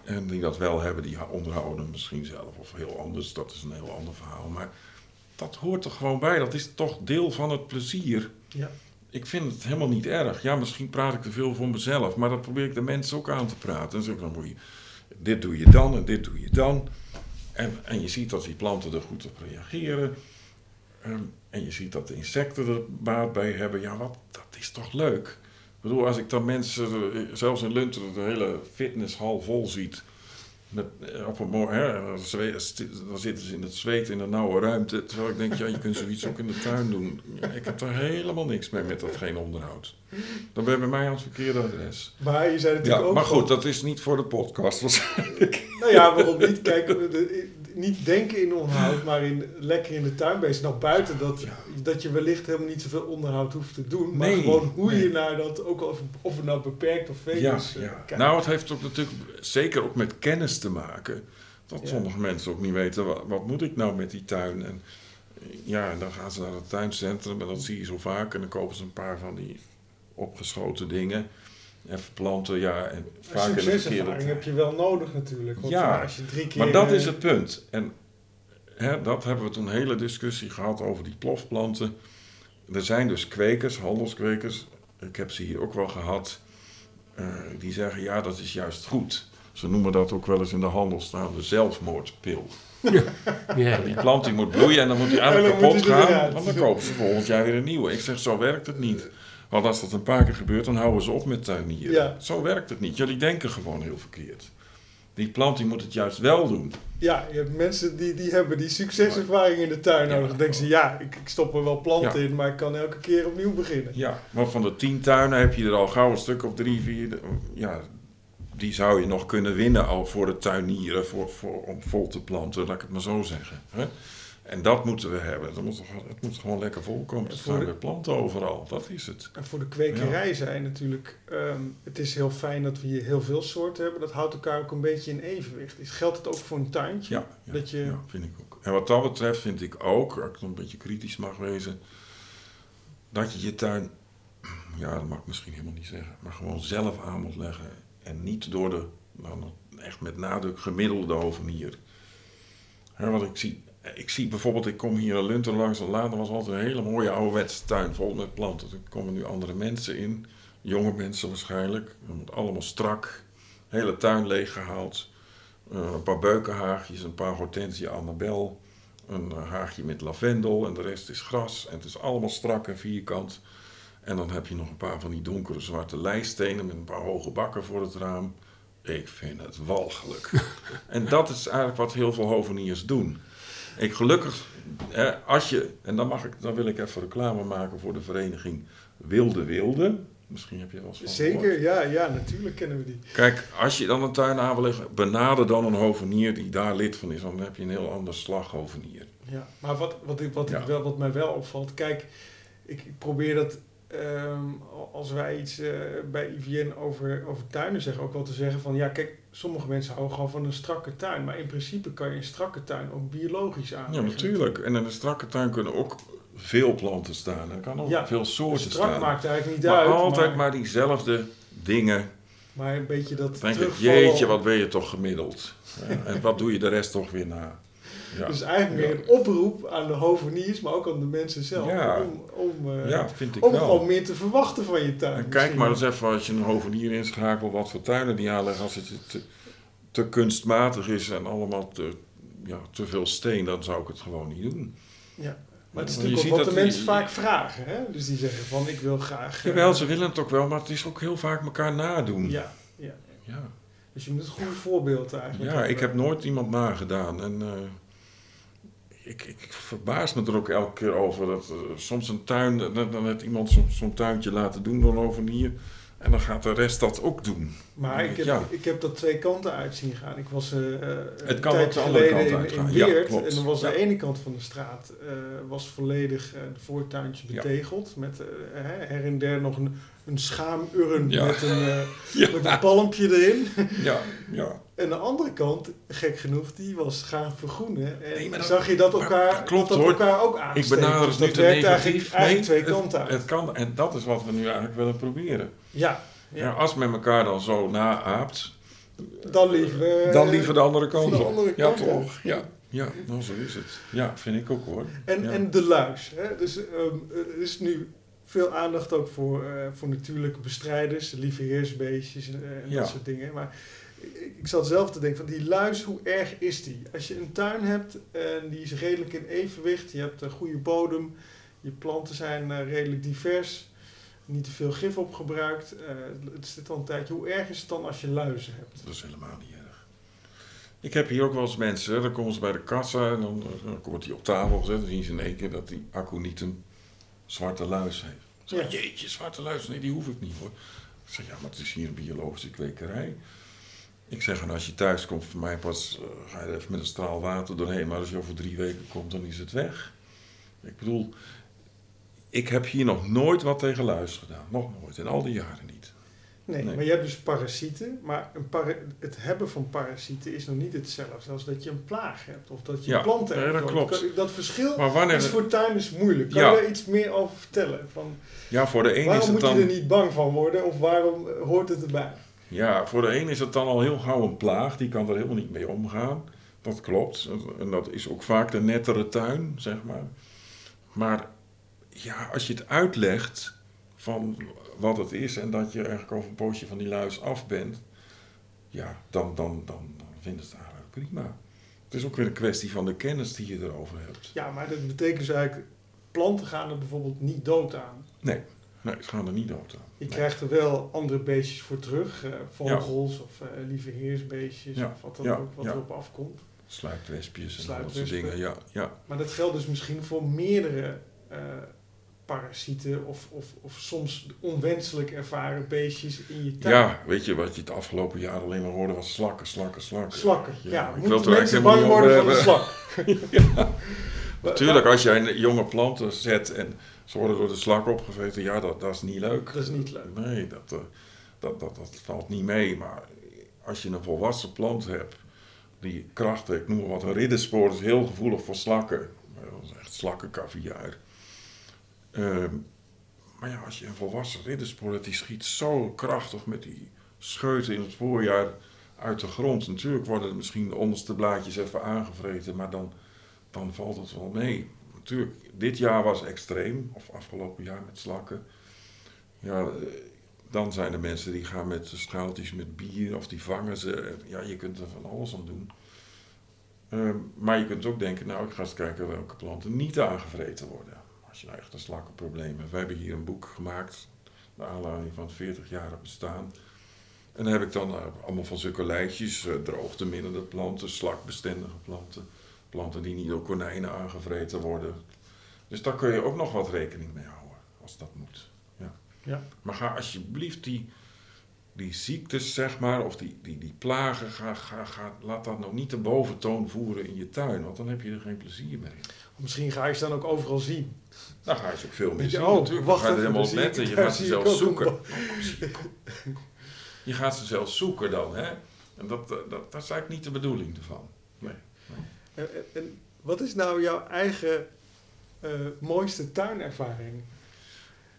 En die dat wel hebben, die onderhouden misschien zelf of heel anders. Dat is een heel ander verhaal. Maar dat hoort er gewoon bij. Dat is toch deel van het plezier. Ja. Ik vind het helemaal niet erg. Ja, misschien praat ik te veel voor mezelf, maar dat probeer ik de mensen ook aan te praten. En zeg ik, dan moet je, dit doe je dan en dit doe je dan. En, en je ziet dat die planten er goed op reageren. Ehm, en je ziet dat de insecten er baat bij hebben. Ja, wat, dat is toch leuk? Ik bedoel, als ik dan mensen, eh, zelfs in Lunter, de hele fitnesshal vol ziet. Met, eh, op een hè, dan, sti- dan zitten ze in het zweet in een nauwe ruimte. Terwijl ik denk, ja, je kunt zoiets ook in de tuin doen. Ja, ik heb daar helemaal niks mee met dat geen onderhoud. Dan ben je bij mij aan het verkeerde adres. Maar je zei Ja, natuurlijk ook maar goed, dat is niet voor de podcast waarschijnlijk. Nou ja, waarom niet? Kijk, de- niet denken in onderhoud, maar in, lekker in de tuin bezig. Nou, buiten dat, dat je wellicht helemaal niet zoveel onderhoud hoeft te doen. Maar Nee, gewoon hoe nee. je naar dat, ook of, of het nou beperkt of veel Ja, is, eh, ja. kijkt. Nou, het heeft ook natuurlijk zeker ook met kennis te maken. Dat Ja. sommige mensen ook niet weten, wat, wat moet ik nou met die tuin? En eh, ja, en dan gaan ze naar het tuincentrum en dat zie je zo vaak. En dan kopen ze een paar van die opgeschoten dingen. Even planten, ja. En Een vaak in de verkeerde heb je wel nodig natuurlijk. Want Ja, als je drie keer... Maar dat is het punt. En hè, dat hebben we toen een hele discussie gehad over die plofplanten. Er zijn dus kwekers, handelskwekers, ik heb ze hier ook wel gehad, eh, die zeggen ja, dat is juist goed. Ze noemen dat ook wel eens in de handel staan de zelfmoordpil. Ja, Die ja. plant die moet bloeien en dan moet die En eigenlijk moet kapot die gaan. Want dan kopen ze volgend jaar weer een nieuwe. Ik zeg, zo werkt het niet. Want als dat een paar keer gebeurt, dan houden ze op met tuinieren. Ja. Zo werkt het niet. Jullie denken gewoon heel verkeerd. Die plant die moet het juist wel doen. Ja, je hebt mensen die, die hebben die succeservaring in de tuin Ja. nodig. Dan denken ze, ja, ik, ik stop er wel planten Ja. in, maar ik kan elke keer opnieuw beginnen. Ja, maar van de tien tuinen heb je er al gauw een stuk of drie, vier. Ja, die zou je nog kunnen winnen al voor de tuinieren, voor, voor, om vol te planten, laat ik het maar zo zeggen. Hè? En dat moeten we hebben. Het moet, het moet gewoon lekker volkomen. Er staan weer planten overal, dat is het. En voor de kwekerij zijn natuurlijk, ehm, het is heel fijn dat we hier heel veel soorten hebben. Dat houdt elkaar ook een beetje in evenwicht. Is, geldt het ook voor een tuintje? Ja, ja, Dat je- ja, vind ik ook. En wat dat betreft vind ik ook, als ik nog een beetje kritisch mag wezen, dat je je tuin, ja, dat mag ik misschien helemaal niet zeggen, maar gewoon zelf aan moet leggen. En niet door de, nou, echt met nadruk, gemiddelde hovenier. Hè, want ik zie, ik zie bijvoorbeeld, ik kom hier in Lunter langs en later was altijd een hele mooie ouderwetse tuin vol met planten. Er komen nu andere mensen in, jonge mensen waarschijnlijk. Allemaal strak, hele tuin leeggehaald. Eh, een paar beukenhaagjes, een paar hortensia annabel, een eh, haagje met lavendel en de rest is gras. En het is allemaal strak en vierkant. En dan heb je nog een paar van die donkere zwarte lijststenen met een paar hoge bakken voor het raam. Ik vind het walgelijk. en dat is eigenlijk wat heel veel hoveniers doen. Ik gelukkig, hè, als je, en dan, mag ik, dan wil ik even reclame maken voor de vereniging Wilde Wilde. Misschien heb je wel eens van gehoord. Zeker, ja, ja, natuurlijk kennen we die. Kijk, als je dan een tuin aan wil leggen, benader dan een hovenier die daar lid van is. Want dan heb je een heel ander slag hovenier. Ja, maar wat, wat, ik, wat, Ja. ik wel, wat mij wel opvalt, kijk, ik probeer dat ehm, als wij iets eh, bij IVN over, over tuinen zeggen, ook wel te zeggen van ja, kijk, sommige mensen houden gewoon van een strakke tuin, maar in principe kan je een strakke tuin ook biologisch Ja, aanleggen. natuurlijk. En in een strakke tuin kunnen ook veel planten staan. Er kan ook Ja, veel soorten Strak staan. maakt eigenlijk niet maar uit, altijd maar, maar diezelfde dingen. maar een beetje dat denk ik, jeetje, wat ben je toch gemiddeld. Ja, en wat doe je de rest toch weer na. Ja, Dus eigenlijk meer Ja. een oproep aan de hoveniers, maar ook aan de mensen zelf, Ja. om, om, eh, ja vind ik om wel. gewoon meer te verwachten van je tuin. En kijk misschien. maar eens even als je een hovenier inschakelt, wat voor tuinen die aanleggen. Als het te, te kunstmatig is en allemaal te, ja, te veel steen, dan zou ik het gewoon niet doen. Ja. Maar het is natuurlijk ook wat de die- mensen vaak vragen. Hè? Dus die zeggen van ik wil graag... eh, Jawel, ze willen het ook wel, maar het is ook heel vaak elkaar nadoen. Ja, ja. ja. Dus je moet het goede voorbeeld eigenlijk Ja, hebben. ik heb nooit iemand nagedaan. En eh, ik, ik verbaas me er ook elke keer over. Dat eh, soms een tuin, dan, heeft iemand zo- zo'n tuintje laten doen door een hovenier. En dan gaat de rest dat ook doen. Maar ik heb, Ja. ik heb dat twee kanten uit zien gaan. Ik was eh, Het kan ook de andere kant uitgaan. in Ja, Weert. en dan was Ja. de ene kant van de straat was volledig eh de voortuintje betegeld. Met her en der nog een, een schaamurn Ja. met, een, met een palmpje erin. Ja, ja. En de andere kant, gek genoeg, die was gaan vergroenen. En Nee, maar dat- zag je dat elkaar, dat klopt, dat hoor. elkaar ook Ik aansteekt. benader Dus het dat te werkt negatief. eigenlijk, Nee, twee kanten uit. Het kan, en dat is wat we nu eigenlijk willen proberen. ja, Ja. ja. als men elkaar dan zo naaapt, dan liever... dan liever de andere kant de op. ja, toch? Ja. ja, nou zo is het. Ja, vind ik ook hoor. En, Ja. en de luis. Hè? Dus ehm, er is nu veel aandacht ook voor, eh, voor natuurlijke bestrijders, lieveheersbeestjes en, en Ja. dat soort dingen. Maar ik, ik zat zelf te denken van die luis, hoe erg is die? Als je een tuin hebt en die is redelijk in evenwicht, je hebt een goede bodem, je planten zijn eh, redelijk divers, niet te veel gif opgebruikt. eh het zit al een tijdje. Hoe erg is het dan als je luizen hebt? Dat is helemaal niet erg. Ik heb hier ook wel eens mensen, dan komen ze bij de kassa en dan, dan wordt die op tafel gezet. Dan zien ze in één keer dat die accu niet een zwarte luis heeft. Ze zeggen, jeetje, zwarte luis. Nee, die hoef ik niet hoor. Ik zeg, ja, maar het is hier een biologische kwekerij. Ik zeg, en als je thuis komt, voor mij pas uh, ga je er even met een straal water doorheen. Maar als je over drie weken komt, dan is het weg. Ik bedoel, ik heb hier nog nooit wat tegen luis gedaan. Nog nooit, in al die jaren niet. Nee, Nee. maar je hebt dus parasieten. Maar een para- het hebben van parasieten is nog niet hetzelfde als dat je een plaag hebt. Of dat je Ja, een plant hebt. nee, dat klopt. Dat verschil Maar is voor tuinders moeilijk. Kan Ja. je daar iets meer over vertellen? Van, Ja, voor de een is waarom het moet dan... je er niet bang van worden? Of waarom eh, hoort het erbij? Ja, voor de een is het dan al heel gauw een plaag. Die kan er helemaal niet mee omgaan. Dat klopt. En dat is ook vaak de nettere tuin, zeg maar. Maar ja, als je het uitlegt van wat het is en dat je eigenlijk over een poosje van die luis af bent, ja, dan, dan, dan, dan vinden ze het eigenlijk prima. Het is ook weer een kwestie van de kennis die je erover hebt. Ja, maar dat betekent dus eigenlijk... Planten gaan er bijvoorbeeld niet dood aan. Nee, nee ze gaan er niet dood aan. Je Nee. krijgt er wel andere beestjes voor terug. eh, vogels of eh, lieve heersbeestjes. Ja, Of wat, dan ja, ook, wat erop afkomt. Sluipwespjes en dat soort Sluipwespen. dingen. Ja, ja. Maar dat geldt dus misschien voor meerdere eh, parasieten of, of, of soms onwenselijk ervaren beestjes in je tuin. Ja, weet je wat je het afgelopen jaar alleen maar hoorde was slakken, slakken, slakken. Slakken, ja. Ik wil Moeten er mensen bang worden van een over slak? Natuurlijk, als jij een jonge planten zet en ze worden door de slak opgeveten, ja, dat, dat is niet leuk. Dat is niet leuk. Nee, dat, eh, dat, dat, dat valt niet mee. Maar als je een volwassen plant hebt, die krachten, ik noem wat, een ridderspoor is heel gevoelig voor slakken. Dat is echt slakkenkaviaar. Ehm, maar ja, als je een volwassen ridderspoor hebt, die schiet zo krachtig met die scheuten in het voorjaar uit de grond. Natuurlijk worden misschien de onderste blaadjes even aangevreten, maar dan, dan valt het wel mee. Natuurlijk, dit jaar was extreem, of afgelopen jaar met slakken. Ja, eh, dan zijn er mensen die gaan met schaaltjes met bier of die vangen ze. Ja, je kunt er van alles aan doen. Ehm, maar je kunt ook denken, nou, ik ga eens kijken welke planten niet aangevreten worden. Als je nou echt een slakkenprobleem hebt. We hebben hier een boek gemaakt, naar aanleiding van het 40-jarig bestaan. En dan heb ik dan eh, allemaal van zulke lijstjes, eh, droogteminnende planten, slakbestendige planten, planten die niet door konijnen aangevreten worden. Dus daar kun je ook nog wat rekening mee houden, als dat moet. Ja. Ja. Maar ga alsjeblieft die, die ziektes, zeg maar, of die, die, die plagen, ga, ga, ga, laat dat nou niet de boventoon voeren in je tuin, want dan heb je er geen plezier meer in. Misschien ga je ze dan ook overal zien. Dan ga je ze ook veel meer zien oh, natuurlijk. wacht je er even, helemaal op letten. Je gaat ze een zoeken. Je gaat ze zelfs zoeken dan, hè. En dat, dat, dat, dat is eigenlijk niet de bedoeling ervan. En, wat is nou jouw eigen eh, mooiste tuinervaring?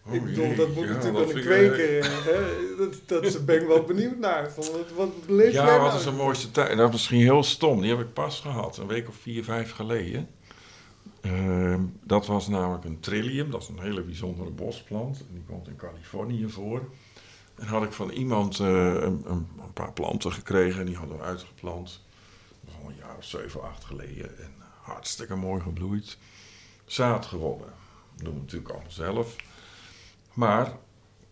Oh, ik bedoel, dat moet ja, natuurlijk wel een ik, eh, kweker. Hè? Dat, ben ik wel benieuwd naar. Van, wat, wat jij Ja, wat nou? is de mooiste tuin? Dat is misschien heel stom. Die heb ik pas gehad, een week of vier, vijf geleden. Ehm, dat was namelijk een trillium. Dat is een hele bijzondere bosplant. Die komt in Californië voor. En had ik van iemand eh, een, een, een paar planten gekregen. En die hadden we uitgeplant. Al een jaar of zeven, acht geleden. En hartstikke mooi gebloeid. Zaad gewonnen. Dat doen we natuurlijk allemaal zelf. Maar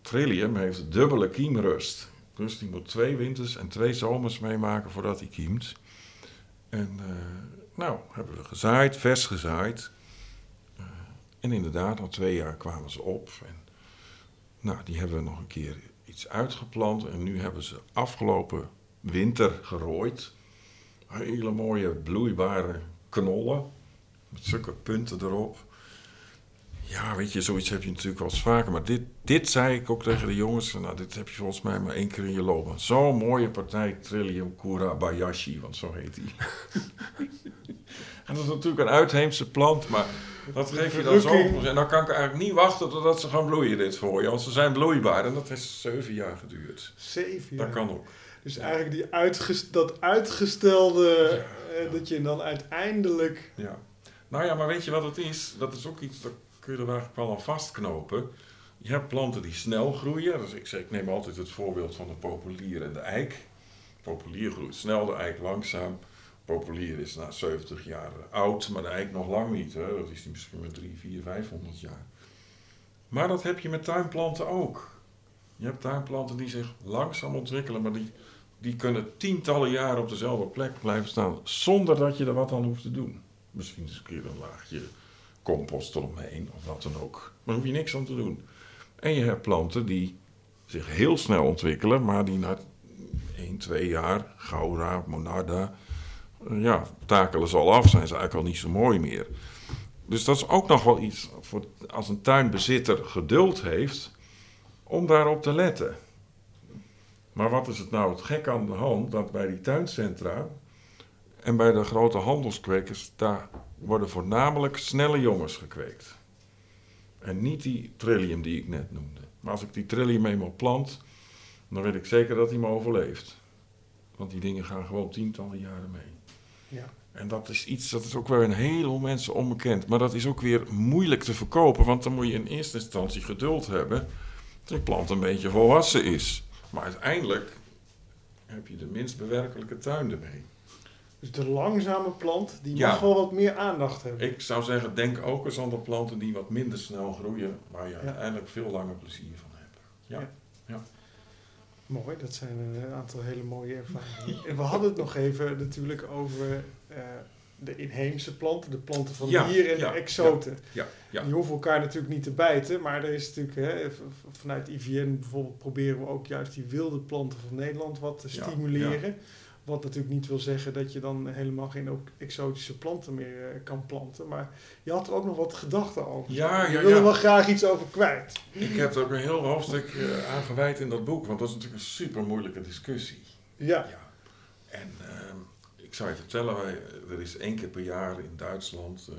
trillium heeft dubbele kiemrust. Dus die moet twee winters en twee zomers meemaken voordat hij kiemt. En eh, nou, hebben we gezaaid, vers gezaaid. Eh, en inderdaad, na twee jaar kwamen ze op. En, nou, die hebben we nog een keer iets uitgeplant. En nu hebben ze afgelopen winter gerooid. Hele mooie bloeibare knollen. Met zulke punten erop. Ja, weet je, zoiets heb je natuurlijk wel eens vaker. Maar dit, dit zei ik ook tegen de jongens. Nou, dit heb je volgens mij maar één keer in je loopbaan. Zo'n mooie partij Trillium Kurabayashi, want zo heet die. en dat is natuurlijk een uitheemse plant, maar dat geeft je dan zo. En dan kan ik eigenlijk niet wachten totdat ze gaan bloeien, dit voor je. Want ze zijn bloeibaar en dat heeft zeven jaar geduurd. Zeven Dat jaar. kan ook. Dus eigenlijk die uitges- dat uitgestelde, eh, dat je dan uiteindelijk... Ja. Nou ja, maar weet je wat het is? Dat is ook iets, dat kun je er eigenlijk wel aan vastknopen. Je hebt planten die snel groeien. Dus ik, zeg, ik neem altijd het voorbeeld van de populier en de eik. Populier groeit snel, de eik langzaam. Populier is na 70 jaar oud, maar de eik nog lang niet. Hè? Dat is die misschien maar 3, 4, 500 jaar. Maar dat heb je met tuinplanten ook. Je hebt tuinplanten die zich langzaam ontwikkelen, maar die, die kunnen tientallen jaren op dezelfde plek blijven staan zonder dat je er wat aan hoeft te doen. Misschien eens een keer een laagje compost eromheen of wat dan ook. Maar hoef je niks aan te doen. En je hebt planten die zich heel snel ontwikkelen, maar die na 1, 2 jaar, Gaura, Monarda, eh, ja, takelen ze al af, zijn ze eigenlijk al niet zo mooi meer. Dus dat is ook nog wel iets voor, als een tuinbezitter geduld heeft om daarop te letten. Maar wat is het nou het gek aan de hand dat bij die tuincentra en bij de grote handelskwekers, daar worden voornamelijk snelle jongens gekweekt. En niet die trillium die ik net noemde. Maar als ik die trillium eenmaal plant, dan weet ik zeker dat hij me overleeft. Want die dingen gaan gewoon tientallen jaren mee. Ja. En dat is iets, dat is ook weer een heleboel mensen onbekend. Maar dat is ook weer moeilijk te verkopen, want dan moet je in eerste instantie geduld hebben dat die plant een beetje volwassen is. Maar uiteindelijk heb je de minst bewerkelijke tuin ermee. Dus de langzame plant, die Ja. mag wel wat meer aandacht hebben. Ik zou zeggen, denk ook eens aan de planten die wat minder snel groeien, waar je Ja. uiteindelijk veel langer plezier van hebt. Ja. Mooi, dat zijn een aantal hele mooie ervaringen. En we hadden het nog even natuurlijk over eh, de inheemse planten, de planten van Ja, hier en ja, de exoten. Ja, ja. Die hoeven elkaar natuurlijk niet te bijten, maar er is natuurlijk hè, vanuit IVN bijvoorbeeld proberen we ook juist die wilde planten van Nederland wat te stimuleren. Wat natuurlijk niet wil zeggen dat je dan helemaal geen ook exotische planten meer eh, kan planten. Maar je had er ook nog wat gedachten over. Ja, je ja, wil er ja. wel graag iets over kwijt. Ik heb er ook een heel hoofdstuk eh, aan gewijd in dat boek, want dat is natuurlijk een super moeilijke discussie. Ja, Ja. En ehm, ik zou je vertellen, er is één keer per jaar in Duitsland eh,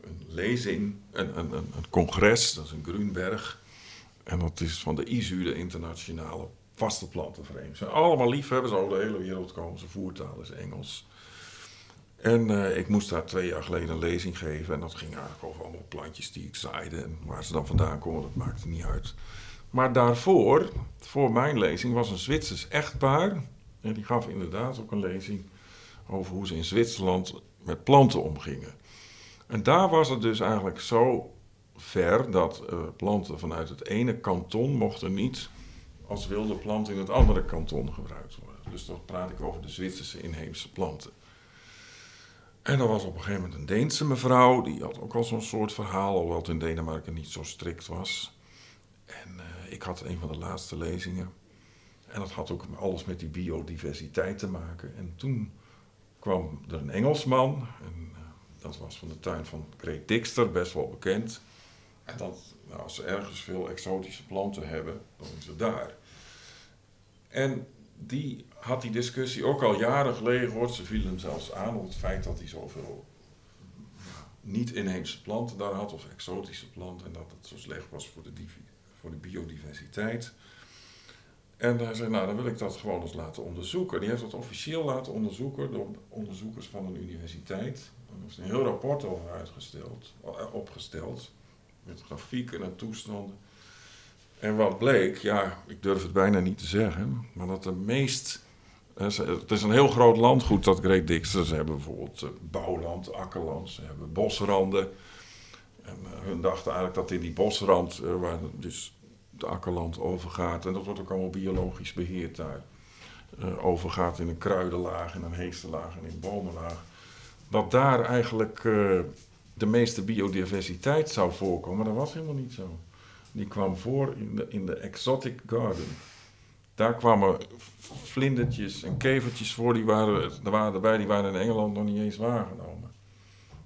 een lezing, een, een, een, congres, dat is in Grunberg. En dat is van de ISU, de Internationale Vaste Plantenvereniging. Ze zijn allemaal liefhebbers, over de hele wereld komen ze, voertaal is Engels. En eh, ik moest daar twee jaar geleden een lezing geven. En dat ging eigenlijk over allemaal plantjes die ik zaaide. En waar ze dan vandaan komen, dat maakte niet uit. Maar daarvoor, voor mijn lezing, was een Zwitsers echtpaar. En die gaf inderdaad ook een lezing over hoe ze in Zwitserland met planten omgingen. En daar was het dus eigenlijk zo ver dat eh, planten vanuit het ene kanton mochten niet als wilde plant in het andere kanton gebruikt worden. Dus dan praat ik over de Zwitserse inheemse planten. En er was op een gegeven moment een Deense mevrouw, die had ook al zo'n soort verhaal, alhoewel het in Denemarken niet zo strikt was. En eh, ik had een van de laatste lezingen. En dat had ook alles met die biodiversiteit te maken. En toen kwam er een Engelsman, en eh, dat was van de tuin van Great Dixter, best wel bekend. En dat, nou, als ze ergens veel exotische planten hebben, dan is het daar. En die had die discussie ook al jaren geleden gehoord. Ze vielen hem zelfs aan op het feit dat hij zoveel niet-inheemse planten daar had, of exotische planten, en dat het zo slecht was voor de, voor de biodiversiteit. En hij zei, nou dan wil ik dat gewoon eens laten onderzoeken. Die heeft dat officieel laten onderzoeken door onderzoekers van een universiteit. Er is een heel rapport over uitgesteld, eh, opgesteld, met grafieken en toestanden. En wat bleek, ja, ik durf het bijna niet te zeggen, maar dat de meest... eh, Het is een heel groot landgoed, dat Great Dixter. Ze hebben bijvoorbeeld eh, bouwland, akkerland, ze hebben bosranden. En hun dachten eigenlijk dat in die bosrand, waar dus de akkerland overgaat, en dat wordt ook allemaal biologisch beheerd daar, eh, overgaat in een kruidenlaag, in een heesterlaag en in een bomenlaag, dat daar eigenlijk eh, de meeste biodiversiteit zou voorkomen. Dat was helemaal niet zo. Die kwam voor in de, in de exotic garden. Daar kwamen vlindertjes en kevertjes voor, die waren, er waren erbij, die waren in Engeland nog niet eens waargenomen.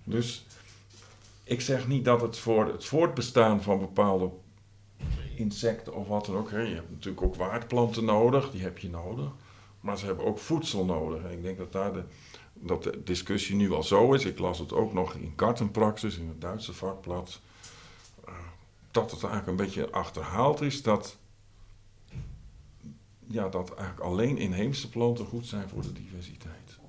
Dus ik zeg niet dat het voor het voortbestaan van bepaalde insecten of wat dan ook, je hebt natuurlijk ook waardplanten nodig, die heb je nodig. Maar ze hebben ook voedsel nodig. En ik denk dat daar de, dat de discussie nu al zo is. Ik las het ook nog in Gartenpraxis, in het Duitse vakblad. eh, dat het eigenlijk een beetje achterhaald is dat, ja, dat eigenlijk alleen inheemse planten goed zijn voor de diversiteit.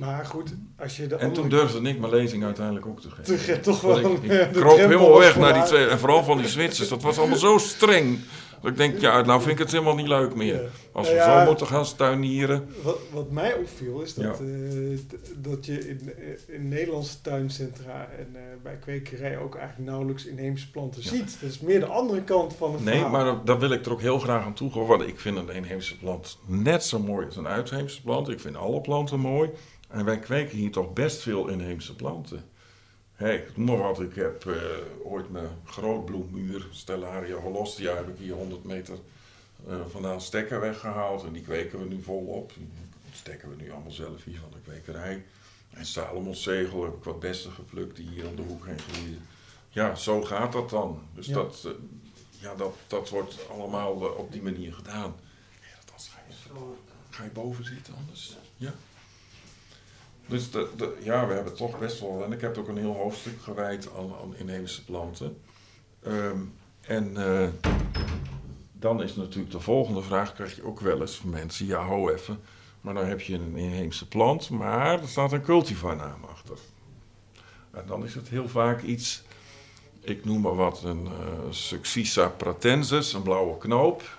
Maar goed, als je de En toen durfde ik mijn lezing uiteindelijk ook te geven. Ging toch Want wel ik, kroop helemaal weg naar die twee, en vooral van die Zwitsers. Dat was allemaal zo streng. Dat ik denk, ja, nou vind ik het helemaal niet leuk meer. Ja. Als we Nou ja, zo moeten gaan tuinieren. Wat, wat mij opviel is dat, Ja. eh, dat je in, eh, in Nederlandse tuincentra en eh, bij kwekerij ook eigenlijk nauwelijks inheemse planten ziet. Dat is meer de andere kant van het Nee, verhaal. maar dat- daar wil ik er ook heel graag aan toevoegen. Want ik vind een inheemse plant net zo mooi als een uitheemse plant. Ik vind alle planten mooi. En wij kweken hier toch best veel inheemse planten. Hey, ik noem maar wat. Ik heb eh, ooit mijn grootbloemmuur, Stellaria holostia, heb ik hier 100 meter uh, vandaan stekker weggehaald en die kweken we nu volop. Die stekken we nu allemaal zelf hier van de kwekerij. En Salomonszegel heb ik wat bessen geplukt die hier om de hoek heen groeien. Ja, zo gaat dat dan. Dus Ja. dat, eh, ja, dat, dat wordt allemaal op die manier gedaan. Ja, dat ga je, ga je boven zitten anders? Ja. Dus de, de, ja, we hebben toch best wel... En ik heb ook een heel hoofdstuk gewijd aan, aan inheemse planten. Ehm, en eh, dan is natuurlijk de volgende vraag, krijg je ook wel eens van mensen. Ja, ho even. Maar dan heb je een inheemse plant, maar er staat een cultivarnaam achter. En dan is het heel vaak iets, ik noem maar wat, een eh Succisa pratensis, een blauwe knoop.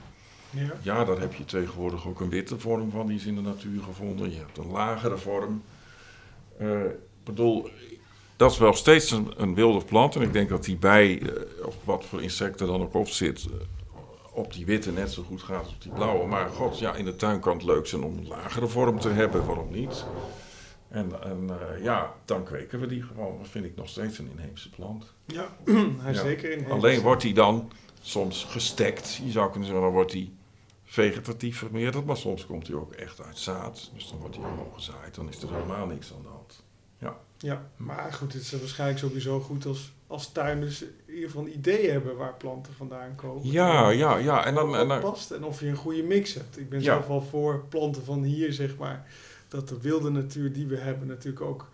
Ja. Ja, daar heb je tegenwoordig ook een witte vorm van, die is in de natuur gevonden. Je hebt een lagere vorm. Eh, ik bedoel, dat is wel steeds een, een wilde plant. En ik denk dat die bij, eh, of wat voor insecten dan ook op zit, eh, op die witte net zo goed gaat als op die blauwe. Maar god, ja, in de tuin kan het leuk zijn om een lagere vorm te hebben, waarom niet? En, en eh, ja, dan kweken we die gewoon. Dat vind ik nog steeds een inheemse plant. Ja, hij is Ja. zeker in Alleen wordt die dan soms gestekt. Je zou kunnen zeggen, dan wordt die vegetatief vermeerderd. Maar soms komt hij ook echt uit zaad. Dus dan wordt hij helemaal gezaaid. Dan is er helemaal niks aan de hand. Ja, maar goed, het is waarschijnlijk sowieso goed als, als tuinders in ieder geval een idee hebben waar planten vandaan komen. Ja, ja, ja. En dan, en dan, past en of je een goede mix hebt. Ik ben Ja. zelf wel voor planten van hier, zeg maar, dat de wilde natuur die we hebben natuurlijk ook,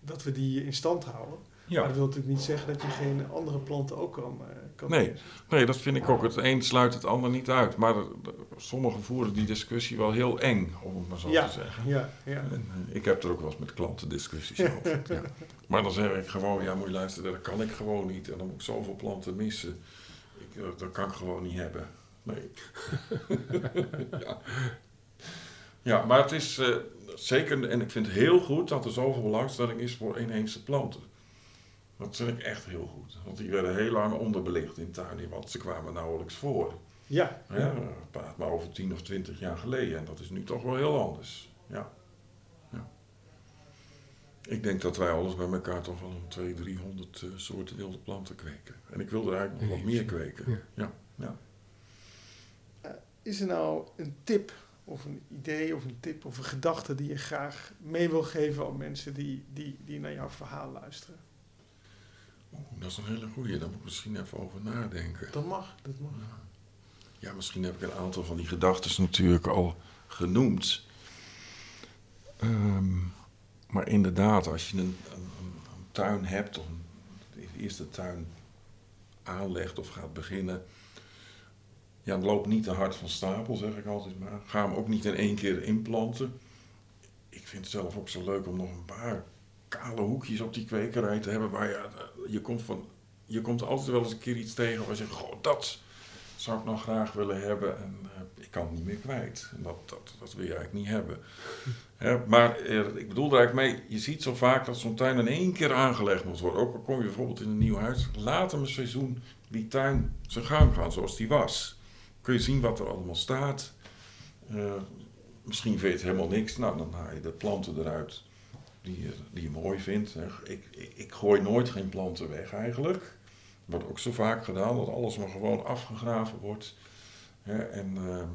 dat we die in stand houden. Maar ja. dat wil natuurlijk niet zeggen dat je geen andere planten ook kan, eh, kan Nee. Nee, dat vind ik ook. Het een sluit het ander niet uit. Maar de- de- sommigen voeren die discussie wel heel eng, om het maar zo Ja. te zeggen. Ja, ja. En, eh, ik heb er ook wel eens met klanten discussies over. Ja. Maar dan zeg ik gewoon, ja moet je luisteren, dat kan ik gewoon niet. En dan moet ik zoveel planten missen. Ik, dat, dat kan ik gewoon niet hebben. Nee. ja. ja, maar het is eh, zeker, en ik vind het heel goed dat er zoveel belangstelling is voor inheemse planten. Dat vind ik echt heel goed. Want die werden heel lang onderbelicht in tuinen, want ze kwamen nauwelijks voor. Ja, Ja, praat maar over 10 of 20 jaar geleden. En dat is nu toch wel heel anders. Ja. ja. Ik denk dat wij alles bij elkaar toch wel een 200, 300 eh, soorten wilde planten kweken. En ik wil er eigenlijk nog wat meer kweken. Ja. Ja. ja. Is er nou een tip of een idee of een tip of een gedachte die je graag mee wil geven aan mensen die, die, die naar jouw verhaal luisteren? Oeh, dat is een hele goeie. Daar moet ik misschien even over nadenken. Dat mag, dat mag. Ja, misschien heb ik een aantal van die gedachten natuurlijk al genoemd. Ehm, maar inderdaad, als je een, een, een- tuin hebt, of een, de eerste tuin aanlegt of gaat beginnen. Ja, loop niet te hard van stapel, zeg ik altijd maar. Ga hem ook niet in één keer inplanten. Ik vind het zelf ook zo leuk om nog een paar kale hoekjes op die kwekerij te hebben. Waar je, eh, je, komt van, je komt altijd wel eens een keer iets tegen waar je zegt, goh, dat zou ik nog graag willen hebben en eh, ik kan het niet meer kwijt. En dat, dat, dat wil je eigenlijk niet hebben. Maar eh, ik bedoel er eigenlijk mee, je ziet zo vaak dat zo'n tuin in één keer aangelegd moet worden. Ook al kom je bijvoorbeeld in een nieuw huis, laat hem een seizoen die tuin zijn gang gaan zoals die was. Kun je zien wat er allemaal staat. Misschien vind je het helemaal niks, nou dan haal je de planten eruit die je, die je mooi vindt. Ik, ik, ik gooi nooit geen planten weg eigenlijk. Wordt ook zo vaak gedaan dat alles maar gewoon afgegraven wordt. Hè, en ehm,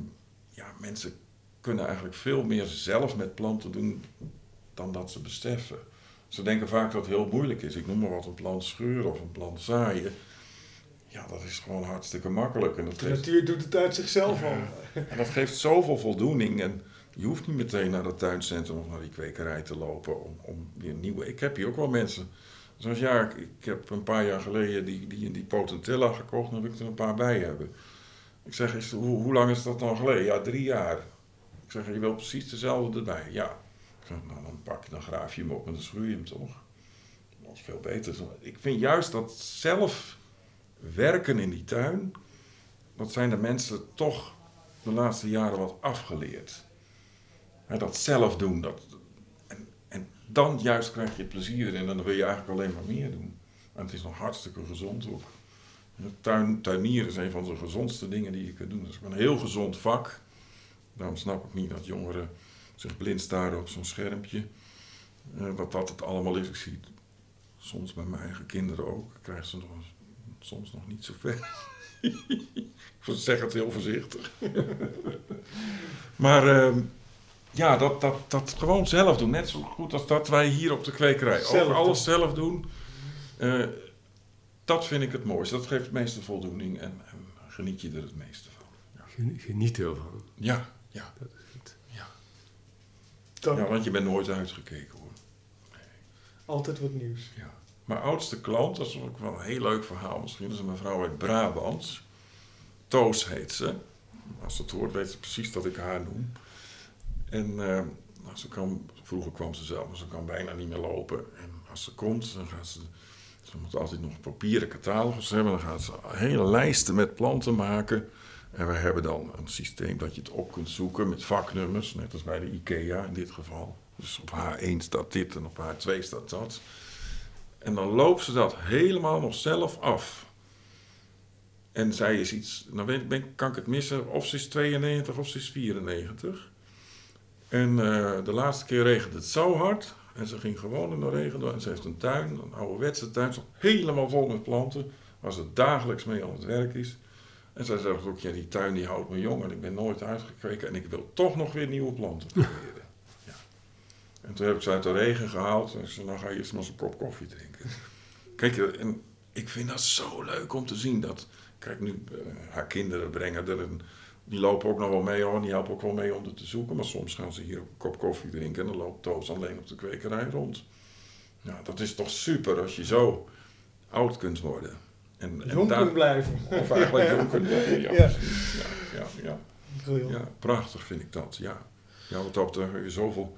ja, mensen kunnen eigenlijk veel meer zelf met planten doen dan dat ze beseffen. Ze denken vaak dat het heel moeilijk is. Ik noem maar wat, een plant scheuren of een plant zaaien. Ja, dat is gewoon hartstikke makkelijk. En dat De geeft, natuur doet het uit zichzelf Ja. al. en dat geeft zoveel voldoening. En je hoeft niet meteen naar het tuincentrum of naar die kwekerij te lopen om, om weer nieuwe... Ik heb hier ook wel mensen... Zoals ja, ik, heb een paar jaar geleden die, die, die potentilla gekocht. Dan wil ik er een paar bij hebben. Ik zeg, is, hoe, hoe lang is dat dan geleden? Ja, drie jaar. Ik zeg, je wil precies dezelfde erbij. Ja. Ik zeg, nou, dan pak je, dan graaf je hem op en dan schroei je hem toch. Dat is veel beter. Ik vind juist dat zelf werken in die tuin, dat zijn de mensen toch de laatste jaren wat afgeleerd. Dat zelf doen. Dat, en, en dan juist krijg je plezier en dan wil je eigenlijk alleen maar meer doen. En het is nog hartstikke gezond ook. Tuin, tuinieren is een van de gezondste dingen die je kunt doen. Dat is een heel gezond vak. Daarom snap ik niet dat jongeren zich blind staren op zo'n schermpje. Eh, dat het allemaal is. Ik zie het soms bij mijn eigen kinderen ook. Krijgen ze nog soms nog niet zo ver. ik zeg het heel voorzichtig. maar ehm, ja, dat, dat, dat gewoon zelf doen. Net zo goed als dat wij hier op de kwekerij Zelf ook alles doen. zelf doen. Eh, dat vind ik het mooiste. Dat geeft het meeste voldoening en, en geniet je er het meeste van. Gen- Geniet ervan. Ja, ja. Dat is goed. Dank. ja want je bent nooit uitgekeken hoor. Altijd wat nieuws. Ja. Mijn oudste klant, dat is ook wel een heel leuk verhaal misschien, dat is een mevrouw uit Brabant. Toos heet ze. Als ze het hoort, weet ze precies dat ik haar noem. En eh, ze kan, vroeger kwam ze zelf, maar ze kan bijna niet meer lopen. En als ze komt, dan gaat ze. Ze moet altijd nog papieren catalogus hebben. Dan gaat ze hele lijsten met planten maken. En we hebben dan een systeem dat je het op kunt zoeken met vaknummers, net als bij de IKEA in dit geval. Dus op H1 staat dit en op H2 staat dat. En dan loopt ze dat helemaal nog zelf af. En zij is iets, nou kan ik het missen, of ze is 92 of ze is 94. En eh, de laatste keer regende het zo hard. En ze ging gewoon in de regen door. En ze heeft een tuin, een ouderwetse tuin, helemaal vol met planten. Waar ze dagelijks mee aan het werk is. En zij zegt ook, ja, die tuin die houdt me jong en ik ben nooit uitgekeken. En ik wil toch nog weer nieuwe planten proberen. ja. En toen heb ik ze uit de regen gehaald. En ik zei, nou ga je eerst maar eens een kop koffie drinken. Kijk, en ik vind dat zo leuk om te zien dat... Kijk, nu, eh, haar kinderen brengen er een... Die lopen ook nog wel mee hoor, die helpen ook wel mee om er te zoeken. Maar soms gaan ze hier ook een kop koffie drinken en dan loopt Toos alleen op de kwekerij rond. Nou, dat is toch super als je zo oud kunt worden. En, en Jong kunnen blijven. Of eigenlijk jong kunt worden, ja. Ja. precies. Ja, ja, ja. Ja, prachtig vind ik dat, ja. Ja, wat dat er zoveel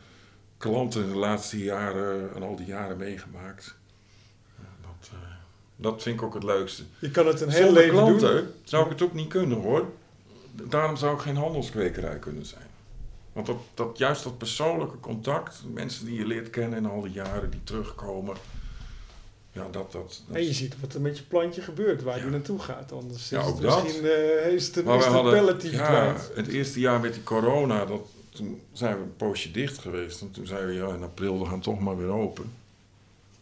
klanten in de laatste jaren en al die jaren meegemaakt. Ja, dat, eh, dat vind ik ook het leukste. Je kan het een heel Zonder leven klanten doen. zou ik het ook niet kunnen hoor. Daarom zou ik geen handelskwekerij kunnen zijn. Want dat, dat, juist dat persoonlijke contact, mensen die je leert kennen in al die jaren, die terugkomen. Ja, dat, dat, dat En je ziet wat er met je plantje gebeurt, waar Ja. die naartoe gaat. Anders Ja, is ook het misschien eh is het, Maar is het hadden, ja, het eerste jaar met die corona, dat, toen zijn we een poosje dicht geweest. En toen zeiden we, ja, in april, we gaan toch maar weer open.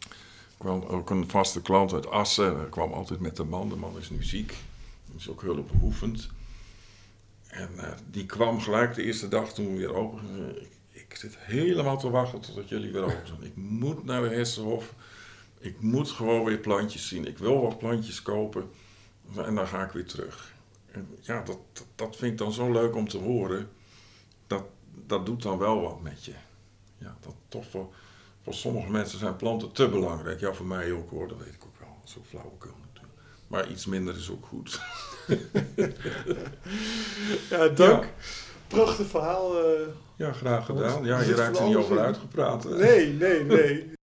Er kwam ook een vaste klant uit Assen. Hij kwam altijd met de man. De man is nu ziek. Is ook hulpbehoevend. En eh, die kwam gelijk de eerste dag toen we weer open. Ik, ik zit helemaal te wachten totdat jullie weer open zijn. Ik moet naar de Hessenhof. Ik moet gewoon weer plantjes zien. Ik wil wat plantjes kopen. En dan ga ik weer terug. En ja, dat, dat, dat vind ik dan zo leuk om te horen. Dat, dat doet dan wel wat met je. Ja, dat toch voor, voor sommige mensen zijn planten te belangrijk. Ja, voor mij ook hoor, dat weet ik ook wel. Dat is ook flauwekul natuurlijk. Maar iets minder is ook goed. Ja, dank. Ja. Prachtig verhaal. eh. Ja, graag gedaan. Ja, je raakt er niet over uitgepraat. hè? Nee, nee, nee.